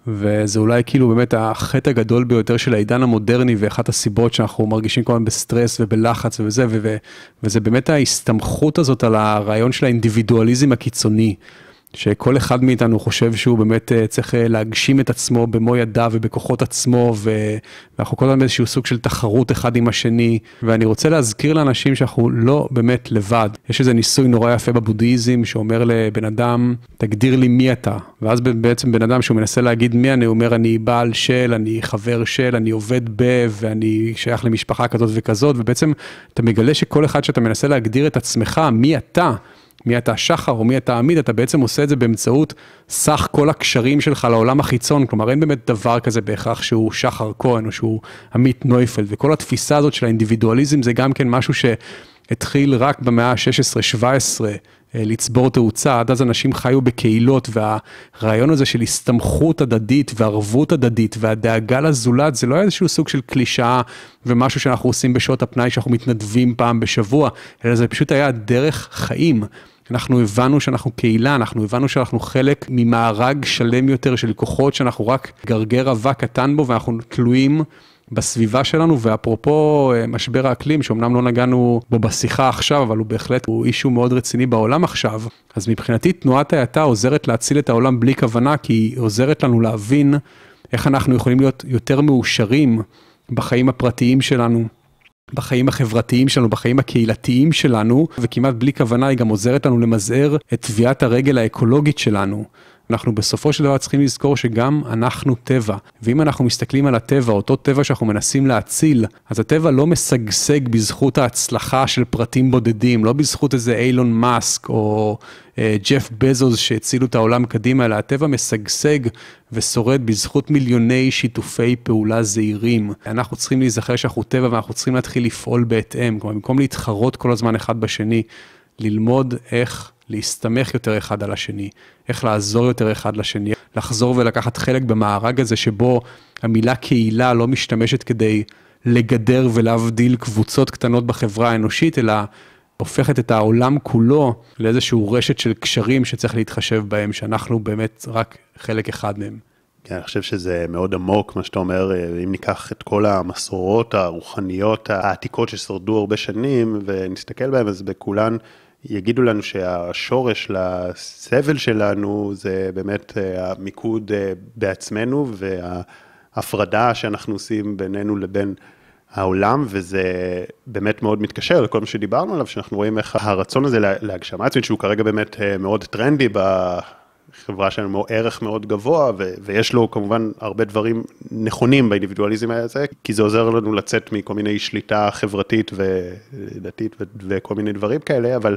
וזה אולי כאילו באמת החטא הגדול ביותר של העידן המודרני, ואחת הסיבות שאנחנו מרגישים כל הזמן בסטרס ובלחץ וזה, ו- וזה באמת ההסתמכות הזאת על הרעיון של האינדיבידואליזם הקיצוני. שכל אחד מאיתנו חושב שהוא באמת אה, צריך אה, להגשים את עצמו במו ידיו ובכוחות עצמו, ואנחנו כל הזמן באיזשהו סוג של תחרות אחד עם השני, ואני רוצה להזכיר לאנשים שאנחנו לא באמת לבד. יש איזה ניסוי נורא יפה בבודהיזם שאומר לבן אדם, תגדיר לי מי אתה, ואז בעצם בן אדם שהוא מנסה להגיד מי אני, אומר אני בעל של, אני חבר של, אני עובד ב, ואני שייך למשפחה כזאת וכזאת, ובעצם אתה מגלה שכל אחד שאתה מנסה להגדיר את עצמך, מי אתה, מי אתה שחר או מי אתה עמית, אתה בעצם עושה את זה באמצעות סך כל הקשרים שלך לעולם החיצון, כלומר אין באמת דבר כזה בהכרח שהוא שחר כהן או שהוא עמית נויפלד, וכל התפיסה הזאת של האינדיבידואליזם זה גם כן משהו שהתחיל רק במאה ה-16-17 אה, לצבור תאוצה, עד אז אנשים חיו בקהילות והרעיון הזה של הסתמכות הדדית וערבות הדדית והדאגה לזולת זה לא היה איזשהו סוג של קלישאה ומשהו שאנחנו עושים בשעות הפנאי שאנחנו מתנדבים פעם בשבוע, אלא זה פשוט היה דרך חיים. אנחנו הבנו שאנחנו קהילה, אנחנו הבנו שאנחנו חלק ממארג שלם יותר של כוחות שאנחנו רק גרגר אבק קטן בו ואנחנו תלויים בסביבה שלנו, ואפרופו אה, משבר האקלים, שאומנם לא נגענו בו בשיחה עכשיו, אבל הוא בהחלט, הוא אישו מאוד רציני בעולם עכשיו, אז מבחינתי תנועת ההאטה עוזרת להציל את העולם בלי כוונה, כי היא עוזרת לנו להבין איך אנחנו יכולים להיות יותר מאושרים בחיים הפרטיים שלנו, בחיים החברתיים שלנו, בחיים הקהילתיים שלנו, וכמעט בלי כוונה היא גם עוזרת לנו למזער את טביעת הרגל האקולוגית שלנו. אנחנו בסופו של דבר צריכים לזכור שגם אנחנו טבע, ואם אנחנו מסתכלים על הטבע, אותו טבע שאנחנו מנסים להציל, אז הטבע לא משגשג בזכות ההצלחה של פרטים בודדים, לא בזכות איזה אילון מאסק או אה, ג'ף בזוס שהצילו את העולם קדימה, אלא הטבע משגשג ושורד בזכות מיליוני שיתופי פעולה זהירים. אנחנו צריכים להיזכר שאנחנו טבע ואנחנו צריכים להתחיל לפעול בהתאם, כלומר במקום להתחרות כל הזמן אחד בשני, ללמוד איך להסתמך יותר אחד על השני, איך לעזור יותר אחד לשני, לחזור ולקחת חלק במארג הזה שבו המילה קהילה לא משתמשת כדי לגדר ולהבדיל קבוצות קטנות בחברה האנושית, אלא הופכת את העולם כולו לאיזשהו רשת של קשרים שצריך להתחשב בהם, שאנחנו באמת רק חלק אחד מהם. כן, אני חושב שזה מאוד עמוק, מה שאתה אומר, אם ניקח את כל המסורות הרוחניות העתיקות ששרדו הרבה שנים ונסתכל בהן, אז בכולן יגידו לנו שהשורש לסבל שלנו זה באמת אה, המיקוד אה, בעצמנו וההפרדה שאנחנו עושים בינינו לבין העולם, וזה באמת מאוד מתקשר לכל מה שדיברנו עליו, שאנחנו רואים איך הרצון הזה להגשמה עצמית, שהוא כרגע באמת אה, מאוד טרנדי בחברה שלנו, ערך מאוד גבוה, ו- ויש לו כמובן הרבה דברים נכונים באינדיבידואליזם הזה, כי זה עוזר לנו לצאת מכל מיני שליטה חברתית ודתית ו- וכל מיני דברים כאלה, אבל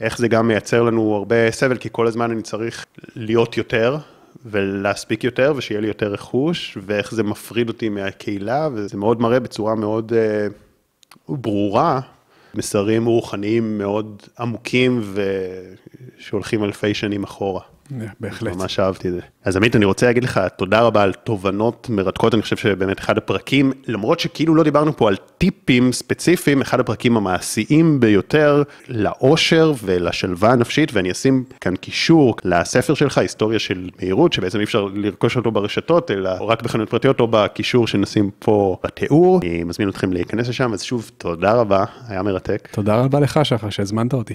איך זה גם מייצר לנו הרבה סבל, כי כל הזמן אני צריך להיות יותר, ולהספיק יותר ושיהיה לי יותר רכוש, ואיך זה מפריד אותי מהקהילה, וזה מאוד מראה בצורה מאוד אה, ברורה, מסרים רוחניים מאוד עמוקים ושהולכים אלפי שנים אחורה. בהחלט. ממש אהבתי את זה. אז עמית, אני רוצה להגיד לך תודה רבה על תובנות מרתקות, אני חושב שבאמת אחד הפרקים, למרות שכאילו לא דיברנו פה על טיפים ספציפיים, אחד הפרקים המעשיים ביותר לאושר ולשלווה הנפשית, ואני אשים כאן קישור לספר שלך, היסטוריה של מהירות, שבעצם אי אפשר לרכוש אותו ברשתות, אלא רק בחנויות פרטיות או בקישור שנשים פה בתיאור. אני מזמין אתכם להיכנס לשם, אז שוב, תודה רבה, היה מרתק. תודה רבה לך, שחר, שהזמנת אותי.